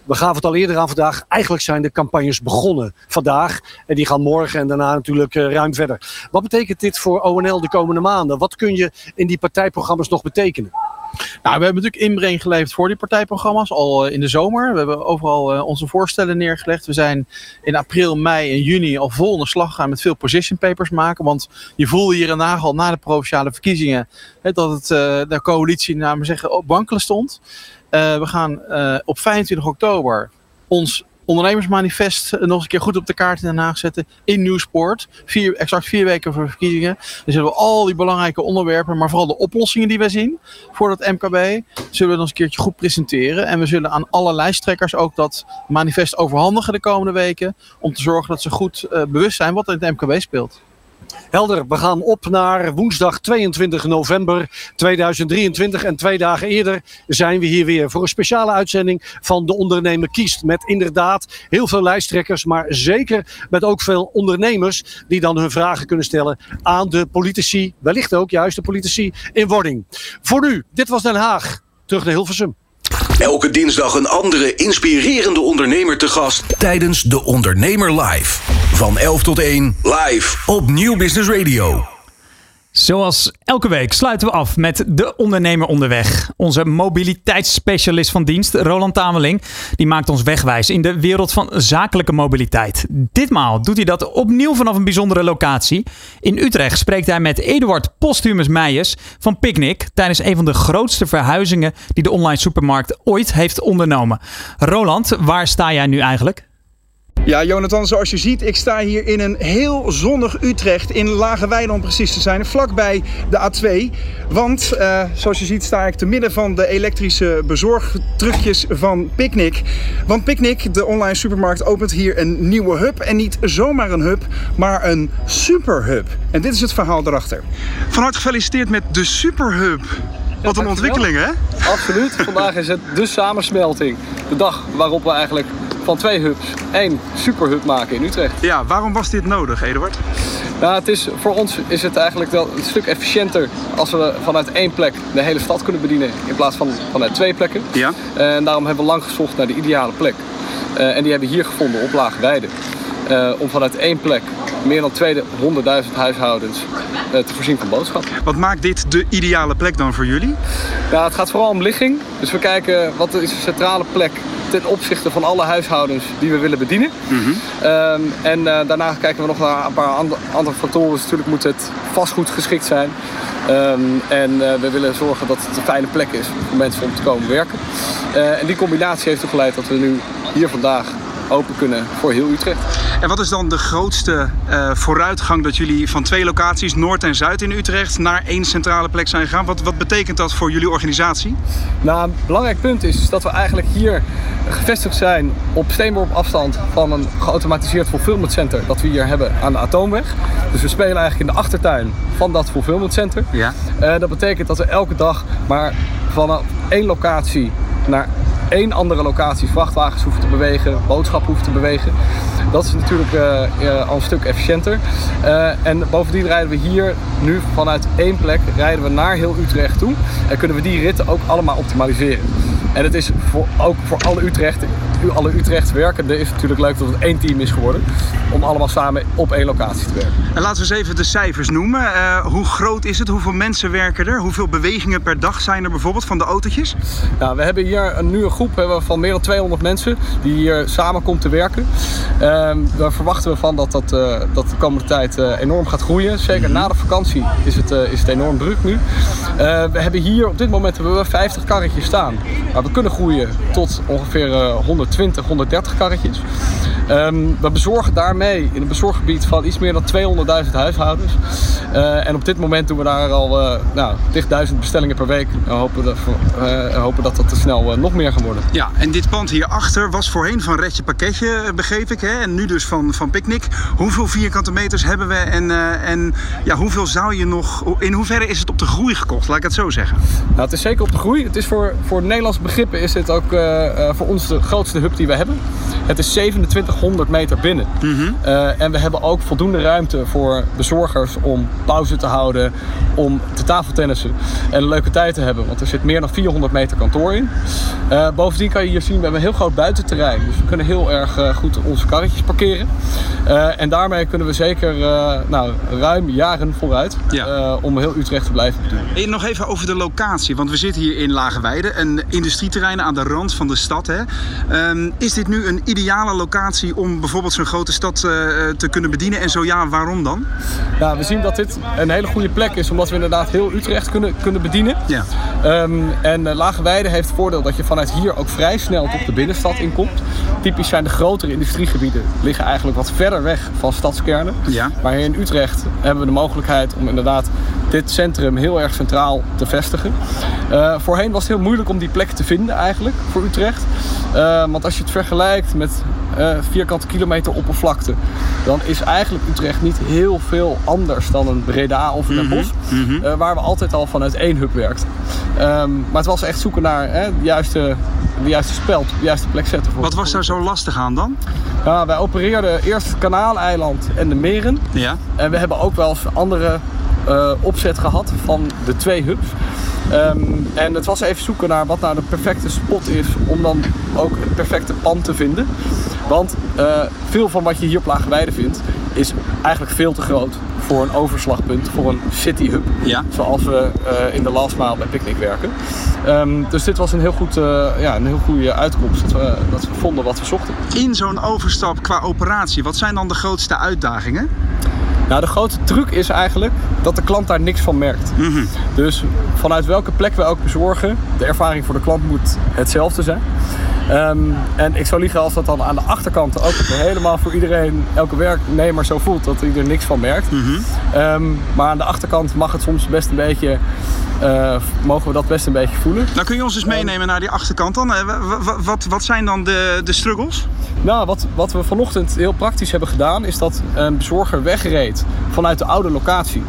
We gaven het al eerder aan vandaag. Eigenlijk zijn de campagnes begonnen vandaag. En die gaan morgen en daarna natuurlijk uh, ruim verder. Wat betekent dit voor ONL de komende maanden? Wat kun je in die partijprogramma's nog betekenen? Nou, we hebben natuurlijk inbreng geleverd voor die partijprogramma's al eh, in de zomer. We hebben overal uh, onze voorstellen neergelegd. We zijn in april, mei en juni al vol de slag gegaan met veel position papers maken. Want je voelde hier in Haag al na de provinciale verkiezingen hè, dat het, uh, de coalitie, naar zeggen, op wankelen stond. we gaan op 25 oktober ons ondernemersmanifest nog eens een keer goed op de kaart in Den Haag zetten. In Nieuwsport. Vier, exact vier weken voor verkiezingen. Dan zullen we al die belangrijke onderwerpen, maar vooral de oplossingen die wij zien voor dat MKB, zullen we nog eens een keertje goed presenteren. En we zullen aan alle lijsttrekkers ook dat manifest overhandigen de komende weken. Om te zorgen dat ze goed uh, bewust zijn wat er in het MKB speelt. Helder, we gaan op naar woensdag 22 november 2023. En twee dagen eerder zijn we hier weer voor een speciale uitzending van De Ondernemer Kiest. Met inderdaad heel veel lijsttrekkers, maar zeker met ook veel ondernemers die dan hun vragen kunnen stellen aan de politici. Wellicht ook juist de politici in wording. Voor nu, dit was Den Haag. Terug naar Hilversum. Elke dinsdag een andere inspirerende ondernemer te gast tijdens De Ondernemer Live. Van 11 tot 1 live op Nieuw Business Radio. Zoals elke week sluiten we af met de ondernemer onderweg. Onze mobiliteitsspecialist van dienst, Roland Tameling, die maakt ons wegwijs in de wereld van zakelijke mobiliteit. Ditmaal doet hij dat opnieuw vanaf een bijzondere locatie. In Utrecht spreekt hij met Eduard Posthumus Meijers van Picnic tijdens een van de grootste verhuizingen die de online supermarkt ooit heeft ondernomen. Roland, waar sta jij nu eigenlijk? Ja, Jonathan, zoals je ziet, ik sta hier in een heel zonnig Utrecht, in Lage om precies te zijn, vlakbij de A2. Want, uh, zoals je ziet, sta ik te midden van de elektrische bezorgtrucjes van Picnic. Want Picnic, de online supermarkt, opent hier een nieuwe hub. En niet zomaar een hub, maar een superhub. En dit is het verhaal erachter. Van harte gefeliciteerd met de superhub. Wat een ontwikkeling, hè? Absoluut. Vandaag is het de samensmelting. De dag waarop we eigenlijk van twee hubs één superhub maken in Utrecht. Ja, waarom was dit nodig, Eduard? Nou, het is, voor ons is het eigenlijk wel een stuk efficiënter als we vanuit één plek de hele stad kunnen bedienen in plaats van vanuit twee plekken. Ja. En daarom hebben we lang gezocht naar de ideale plek. Uh, en die hebben we hier gevonden op Laagweide. Uh, om vanuit één plek meer dan 200.000 huishoudens uh, te voorzien van boodschappen. Wat maakt dit de ideale plek dan voor jullie? Ja, het gaat vooral om ligging. Dus we kijken wat is de centrale plek ten opzichte van alle huishoudens die we willen bedienen. Mm en uh, daarna kijken we nog naar een paar andere factoren. Dus natuurlijk moet het vastgoed geschikt zijn. Um, en uh, we willen zorgen dat het een fijne plek is voor mensen om te komen werken. Uh, en die combinatie heeft ertoe geleid dat we nu hier vandaag open kunnen voor heel Utrecht. En wat is dan de grootste uh, vooruitgang dat jullie van twee locaties, Noord en Zuid in Utrecht, naar één centrale plek zijn gegaan? Wat, wat betekent dat voor jullie organisatie? Nou, een belangrijk punt is dat we eigenlijk hier gevestigd zijn op steenworp afstand van een geautomatiseerd fulfillment center dat we hier hebben aan de Atoomweg. Dus we spelen eigenlijk in de achtertuin van dat fulfillment center. Ja. Uh, dat betekent dat we elke dag maar van één locatie naar één andere locatie vrachtwagens hoeven te bewegen, boodschappen hoeven te bewegen. Dat is natuurlijk uh, al een stuk efficiënter. Uh, en bovendien rijden we hier nu vanuit één plek rijden we naar heel Utrecht toe. En kunnen we die ritten ook allemaal optimaliseren. En het is voor, ook voor alle Utrecht alle Utrecht werkenden is het natuurlijk leuk dat het één team is geworden. Om allemaal samen op één locatie te werken. En laten we eens even de cijfers noemen. Eh, hoe groot is het? Hoeveel mensen werken er? Hoeveel bewegingen per dag zijn er bijvoorbeeld van de autootjes? Nou, we hebben hier een nieuwe groep hebben van meer dan 200 mensen die hier samen komt te werken. Ehm, daar verwachten we van dat dat, eh, dat de komende tijd eh, enorm gaat groeien. Zeker na de vakantie is het, is het enorm druk nu. We hebben hier op dit moment hebben we 50 karretjes staan. Maar we kunnen groeien tot ongeveer eh, 120, 130 karretjes. Ehm, we bezorgen daarmee in een bezorggebied van iets meer dan 200.000 huishoudens. Eh, en op dit moment doen we daar al eh, nou, dicht 1000 bestellingen per week. En hopen, dat, eh, hopen dat dat te snel nog meer gaan worden. Ja, en dit pand hierachter was voorheen van Redje Pakketje, begreep ik. Hè? En nu dus van, van Picnic. Hoeveel vierkante meters hebben we? En, en ja, hoeveel zou je nog... In hoeverre is het op de groei gekocht? Laat ik het zo zeggen. Nou, het is zeker op de groei. Het is voor, voor Nederlandse begrippen is dit ook voor ons de grootste hub die we hebben. Het is 2700 meter binnen. Eh, en we hebben ook voldoende ruimte voor bezorgers om pauze te houden, om te tafeltennissen en een leuke tijd te hebben. Want er zit meer dan 400 meter kantoor in. Eh, bovendien kan je hier zien, we hebben een heel groot buitenterrein. Dus we kunnen heel erg eh, goed onze karretjes parkeren. En daarmee kunnen we zeker nou, ruim jaren vooruit om heel Utrecht te blijven. En nog even over de locatie, want we zitten hier in Lageweide, een industrieterrein aan de rand van de stad. Hè. Ehm, is dit nu een ideale locatie om bijvoorbeeld zo'n grote stad eh, te kunnen bedienen? En zo ja, waarom dan? Ja, we zien dat dit een hele goede plek is, omdat we inderdaad heel Utrecht kunnen, kunnen bedienen. Ja. Ehm, en uh, Lageweide heeft het voordeel dat je vanuit hier ook vrij snel tot de binnenstad inkomt. Typisch zijn de grotere industriegebieden liggen eigenlijk wat verder weg van stadskernen. Ja. Maar hier in Utrecht hebben we de mogelijkheid om inderdaad dit centrum heel erg centraal te vestigen. Uh, voorheen was het heel moeilijk om die plek te vinden eigenlijk voor Utrecht. Uh, want als je het vergelijkt met uh, vierkante kilometer oppervlakte, dan is eigenlijk Utrecht niet heel veel anders dan een Breda of een Den Bosch, mm -hmm. uh, waar we altijd al vanuit één hub werkten. Um, maar het was echt zoeken naar hè, de, juiste, de juiste speld, de juiste plek zetten. Voor Wat was daar zo lastig aan dan? Ja, wij opereerden eerst het Kanaaleiland en de meren. Ja. En we hebben ook wel eens andere uh, opzet gehad van de twee hubs. Um, en het was even zoeken naar wat nou de perfecte spot is om dan ook het perfecte pand te vinden. Want uh, veel van wat je hier op Laagweide vindt is eigenlijk veel te groot voor een overslagpunt, voor een city hub. Ja. Zoals we uh, in de last mile bij Picnic werken. Um, dus dit was een heel, goed, uh, ja, een heel goede uitkomst dat we, dat we vonden wat we zochten. In zo'n overstap qua operatie, wat zijn dan de grootste uitdagingen? Nou, de grote truc is eigenlijk dat de klant daar niks van merkt. Mhm. Mm -hmm. Dus vanuit welke plek we ook bezorgen, de ervaring voor de klant moet hetzelfde zijn. Um, en ik zou liegen als dat dan aan de achterkant ook helemaal voor iedereen, elke werknemer zo voelt dat hij er niks van merkt. Mhm. Mm -hmm. um, maar aan de achterkant mag het soms best een beetje, uh, mogen we dat best een beetje voelen. Nou kun je ons eens meenemen naar die achterkant dan. Wat, wat, wat zijn dan de, de struggles? Nou, wat, wat we vanochtend heel praktisch hebben gedaan, is dat een bezorger wegreed vanuit de oude locatie.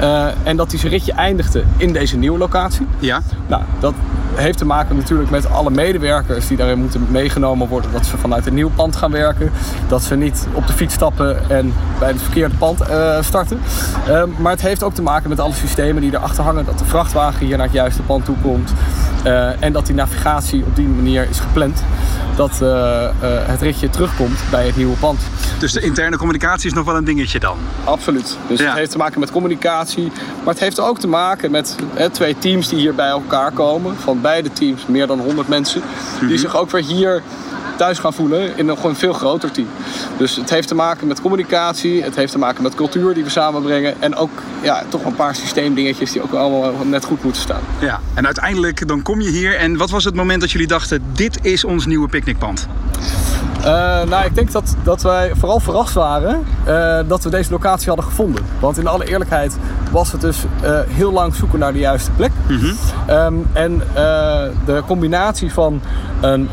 Uh, en dat hij zijn ritje eindigde in deze nieuwe locatie. Ja. Nou, dat heeft te maken natuurlijk met alle medewerkers die daarin moeten meegenomen worden. Dat ze vanuit een nieuw pand gaan werken. Dat ze niet op de fiets stappen en bij het verkeerde pand uh, starten. Uh, maar het heeft ook te maken met alle systemen die erachter hangen. Dat de vrachtwagen hier naar het juiste pand toe komt. Uh, en dat die navigatie op die manier is gepland. Dat het ritje terugkomt bij het nieuwe pand. Dus de interne communicatie is nog wel een dingetje dan? Absoluut. Dus ja. het heeft te maken met communicatie. Maar het heeft ook te maken met hè, twee teams die hier bij elkaar komen. Van beide teams, meer dan 100 mensen. Mm -hmm. Die zich ook weer hier thuis gaan voelen in een gewoon veel groter team. Dus het heeft te maken met communicatie, het heeft te maken met cultuur die we samenbrengen en ook ja, toch een paar systeemdingetjes die ook allemaal net goed moeten staan. Ja, en uiteindelijk dan kom je hier en wat was het moment dat jullie dachten dit is ons nieuwe picknickpand? Uh, nou, ik denk dat, dat wij vooral verrast waren uh, dat we deze locatie hadden gevonden. Want in alle eerlijkheid was het dus uh, heel lang zoeken naar de juiste plek. Mm -hmm. um, en de combinatie van een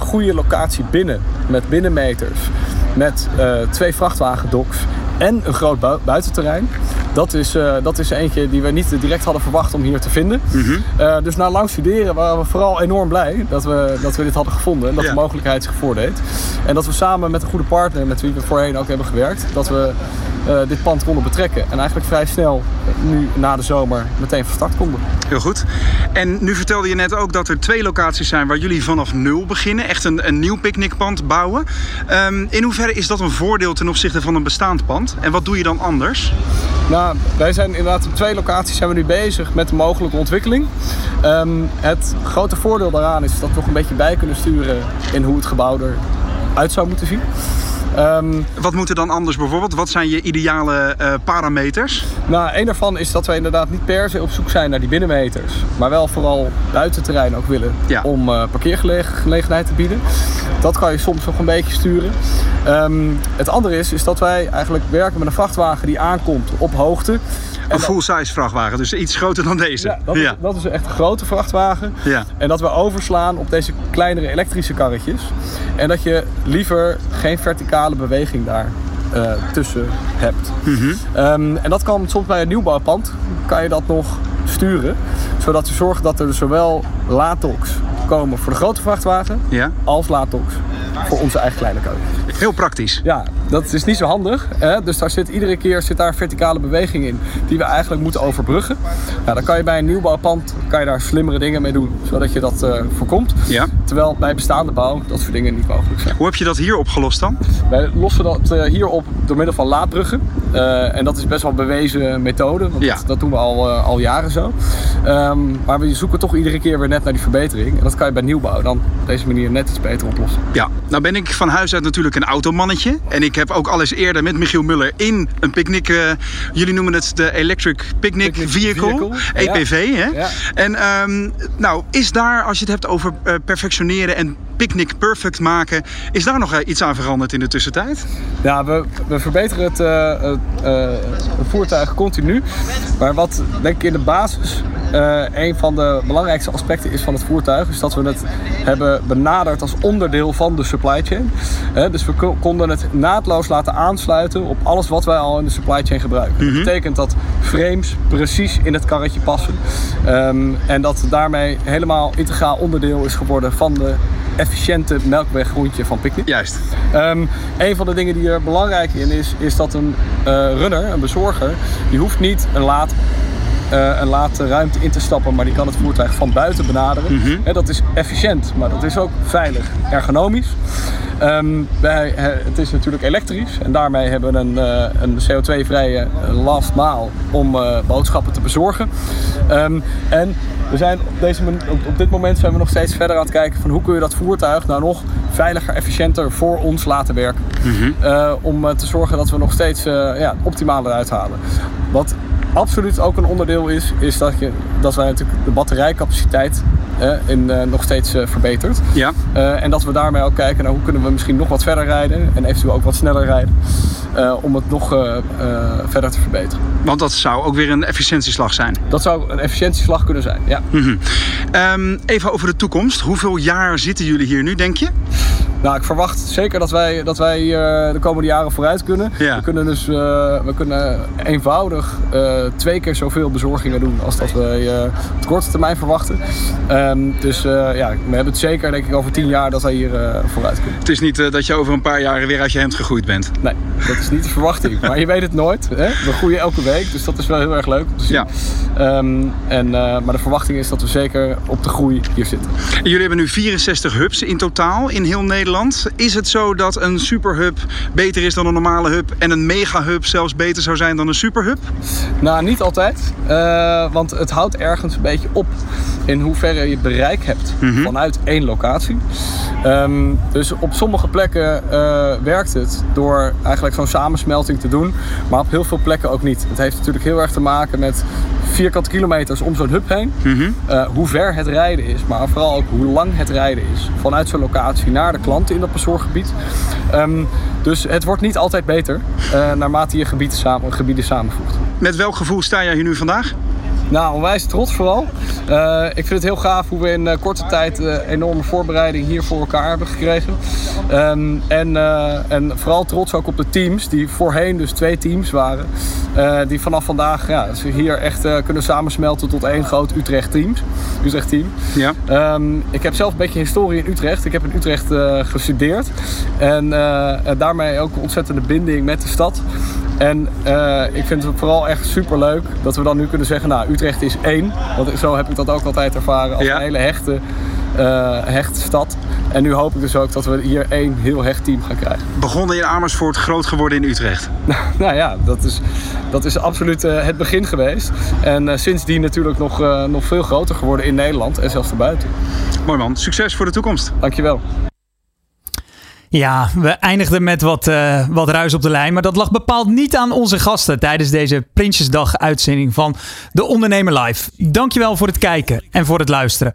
goede locatie binnen, met binnenmeters, met twee vrachtwagendoks en een groot bu buitenterrein. Dat is, uh, dat is eentje die we niet direct hadden verwacht om hier te vinden. Mhm. Mm -hmm. uh, dus na lang studeren waren we vooral enorm blij dat we, dat we dit hadden gevonden. En dat ja. de mogelijkheid zich voordeed. En dat we samen met een goede partner, met wie we voorheen ook hebben gewerkt, dat we eh, dit pand konden betrekken. En eigenlijk vrij snel, nu na de zomer, meteen van start konden. Heel goed. En nu vertelde je net ook dat er twee locaties zijn waar jullie vanaf nul beginnen. Echt een, een nieuw picknickpand bouwen. Ehm, in hoeverre is dat een voordeel ten opzichte van een bestaand pand? En wat doe je dan anders? Nou, wij zijn inderdaad op twee locaties zijn we nu bezig met de mogelijke ontwikkeling. Ehm, het grote voordeel daaraan is dat we nog een beetje bij kunnen sturen in hoe het gebouw eruit zou moeten zien. Ehm, wat moet er dan anders bijvoorbeeld? Wat zijn je ideale uh, parameters? Nou, een daarvan is dat wij inderdaad niet per se op zoek zijn naar die binnenmeters. Maar wel vooral buitenterrein ook willen om uh, parkeergelegenheid te bieden. Dat kan je soms nog een beetje sturen. Um, het andere is, is dat wij eigenlijk werken met een vrachtwagen die aankomt op hoogte. Een full-size vrachtwagen, dus iets groter dan deze. Ja, dat, Is, dat is echt een grote vrachtwagen. Ja. En dat we overslaan op deze kleinere elektrische karretjes. En dat je liever geen verticale beweging daar uh, tussen hebt. Mm -hmm. um, en dat kan soms bij een nieuwbouwpand, kan je dat nog sturen. Zodat je zorgt dat er zowel laadtoks komen voor de grote vrachtwagen ja. als laadtoks voor onze eigen kleine keuken. Heel praktisch. Ja, dat is niet zo handig. Hè? Dus daar zit iedere keer zit daar verticale beweging in die we eigenlijk moeten overbruggen. Nou, dan kan je bij een nieuwbouwpand kan je daar slimmere dingen mee doen, zodat je dat uh, voorkomt. Ja. Terwijl bij bestaande bouw dat soort dingen niet mogelijk zijn. Hoe heb je dat hier opgelost dan? Wij lossen dat uh, hier op door middel van laadbruggen. Uh, en dat is best wel een bewezen methode, want ja. dat, dat, doen we al, al jaren zo. Um, maar we zoeken toch iedere keer weer net naar die verbetering. En dat kan je bij nieuwbouw dan op deze manier net iets beter oplossen. Ja, nou ben ik van huis uit natuurlijk een automannetje. En ik heb ook al eens eerder met Michiel Muller in een picknick... Uh, jullie noemen het de Electric Picnic, picnic Vehicle, vehicle. EPV. Ja. Hè? Ja. En um, nou, is daar, als je het hebt over perfectioneren en Picnic Perfect maken. Is daar nog uh, iets aan veranderd in de tussentijd? Ja, we, we verbeteren het, uh, uh, het, voertuig continu. Maar wat denk ik in de basis een van de belangrijkste aspecten is van het voertuig, is dat we het hebben benaderd als onderdeel van de supply chain. dus we konden het naadloos laten aansluiten op alles wat wij al in de supply chain gebruiken. Mm -hmm. Dat betekent dat frames precies in het karretje passen. Um, en dat daarmee helemaal integraal onderdeel is geworden van de efficiënte melkweggroentje van Picnic. Juist. Um, een van de dingen die er belangrijk in is, is dat een uh, runner, een bezorger, die hoeft niet een laad uh, een laadruimte in te stappen, maar die kan het voertuig van buiten benaderen. Mm -hmm. He, dat is efficiënt, maar dat is ook veilig, ergonomisch. Um, wij, he, het is natuurlijk elektrisch en daarmee hebben we een, uh, een CO2-vrije last mile om uh, boodschappen te bezorgen. Um, en we zijn op, deze, op, dit moment zijn we nog steeds verder aan het kijken van hoe kun je dat voertuig nou nog veiliger, efficiënter voor ons laten werken. Mm -hmm. uh, om te zorgen dat we nog steeds uh, ja, optimale eruit halen. Wat absoluut ook een onderdeel is, is dat, je, dat wij natuurlijk de batterijcapaciteit uh, in, nog steeds verbeterd. Ja. en dat we daarmee ook kijken naar hoe kunnen we misschien nog wat verder rijden en eventueel ook wat sneller rijden. om het nog verder te verbeteren. Want dat zou ook weer een efficiëntieslag zijn. Dat zou een efficiëntieslag kunnen zijn, ja. Mm -hmm. um, even over de toekomst. Hoeveel jaar zitten jullie hier nu, denk je? Nou, ik verwacht zeker dat wij, dat wij uh, de komende jaren vooruit kunnen. Ja. We kunnen dus uh, we kunnen eenvoudig uh, twee keer zoveel bezorgingen doen als dat we op korte termijn verwachten. Um, dus ja, we hebben het zeker denk ik over tien jaar dat wij hier vooruit kunnen. Het is niet dat je over een paar jaren weer uit je hemd gegroeid bent. Nee, dat is niet de verwachting. maar je weet het nooit. Hè? We groeien elke week, dus dat is wel heel erg leuk om te zien. Ja. Um, en, maar de verwachting is dat we zeker op de groei hier zitten. En jullie hebben nu 64 hubs in totaal in heel Nederland. Is het zo dat een superhub beter is dan een normale hub en een megahub zelfs beter zou zijn dan een superhub? Nou, niet altijd. Uh, want het houdt ergens een beetje op in hoeverre je bereik hebt mm -hmm. vanuit één locatie. Um, dus op sommige plekken uh, werkt het door eigenlijk zo'n samensmelting te doen, maar op heel veel plekken ook niet. Het heeft natuurlijk heel erg te maken met vierkante kilometers om zo'n hub heen, mm -hmm. uh, hoe ver het rijden is, maar vooral ook hoe lang het rijden is vanuit zo'n locatie naar de klant in dat bezorggebied. Um, dus het wordt niet altijd beter uh, naarmate je gebieden, samen, gebieden samenvoegt. Met welk gevoel sta jij hier nu vandaag? Nou, onwijs trots vooral. Uh, ik vind het heel gaaf hoe we in uh, korte tijd uh, enorme voorbereiding hier voor elkaar hebben gekregen. Um, en, en vooral trots ook op de teams, die voorheen dus twee teams waren. Uh, die vanaf vandaag ja, hier echt uh, kunnen samensmelten tot één groot Utrecht team. Utrecht team. Ja. Um, ik heb zelf een beetje historie in Utrecht. Ik heb in Utrecht uh, gestudeerd. En daarmee ook een ontzettende binding met de stad. En ik vind het vooral echt super leuk dat we dan nu kunnen zeggen, nou Utrecht is één. Want zo heb ik dat ook altijd ervaren als Ja. een hele hechte, hechte stad. En nu hoop ik dus ook dat we hier één heel hecht team gaan krijgen. Begonnen in Amersfoort, groot geworden in Utrecht. [laughs] nou ja, dat is, dat is absoluut uh, het begin geweest. En uh, sindsdien natuurlijk nog, uh, nog veel groter geworden in Nederland en zelfs daarbuiten. Mooi man, succes voor de toekomst. Dankjewel. Ja, we eindigden met wat, uh, wat ruis op de lijn. Maar dat lag bepaald niet aan onze gasten tijdens deze Prinsjesdag uitzending van De Ondernemer Live. Dankjewel voor het kijken en voor het luisteren.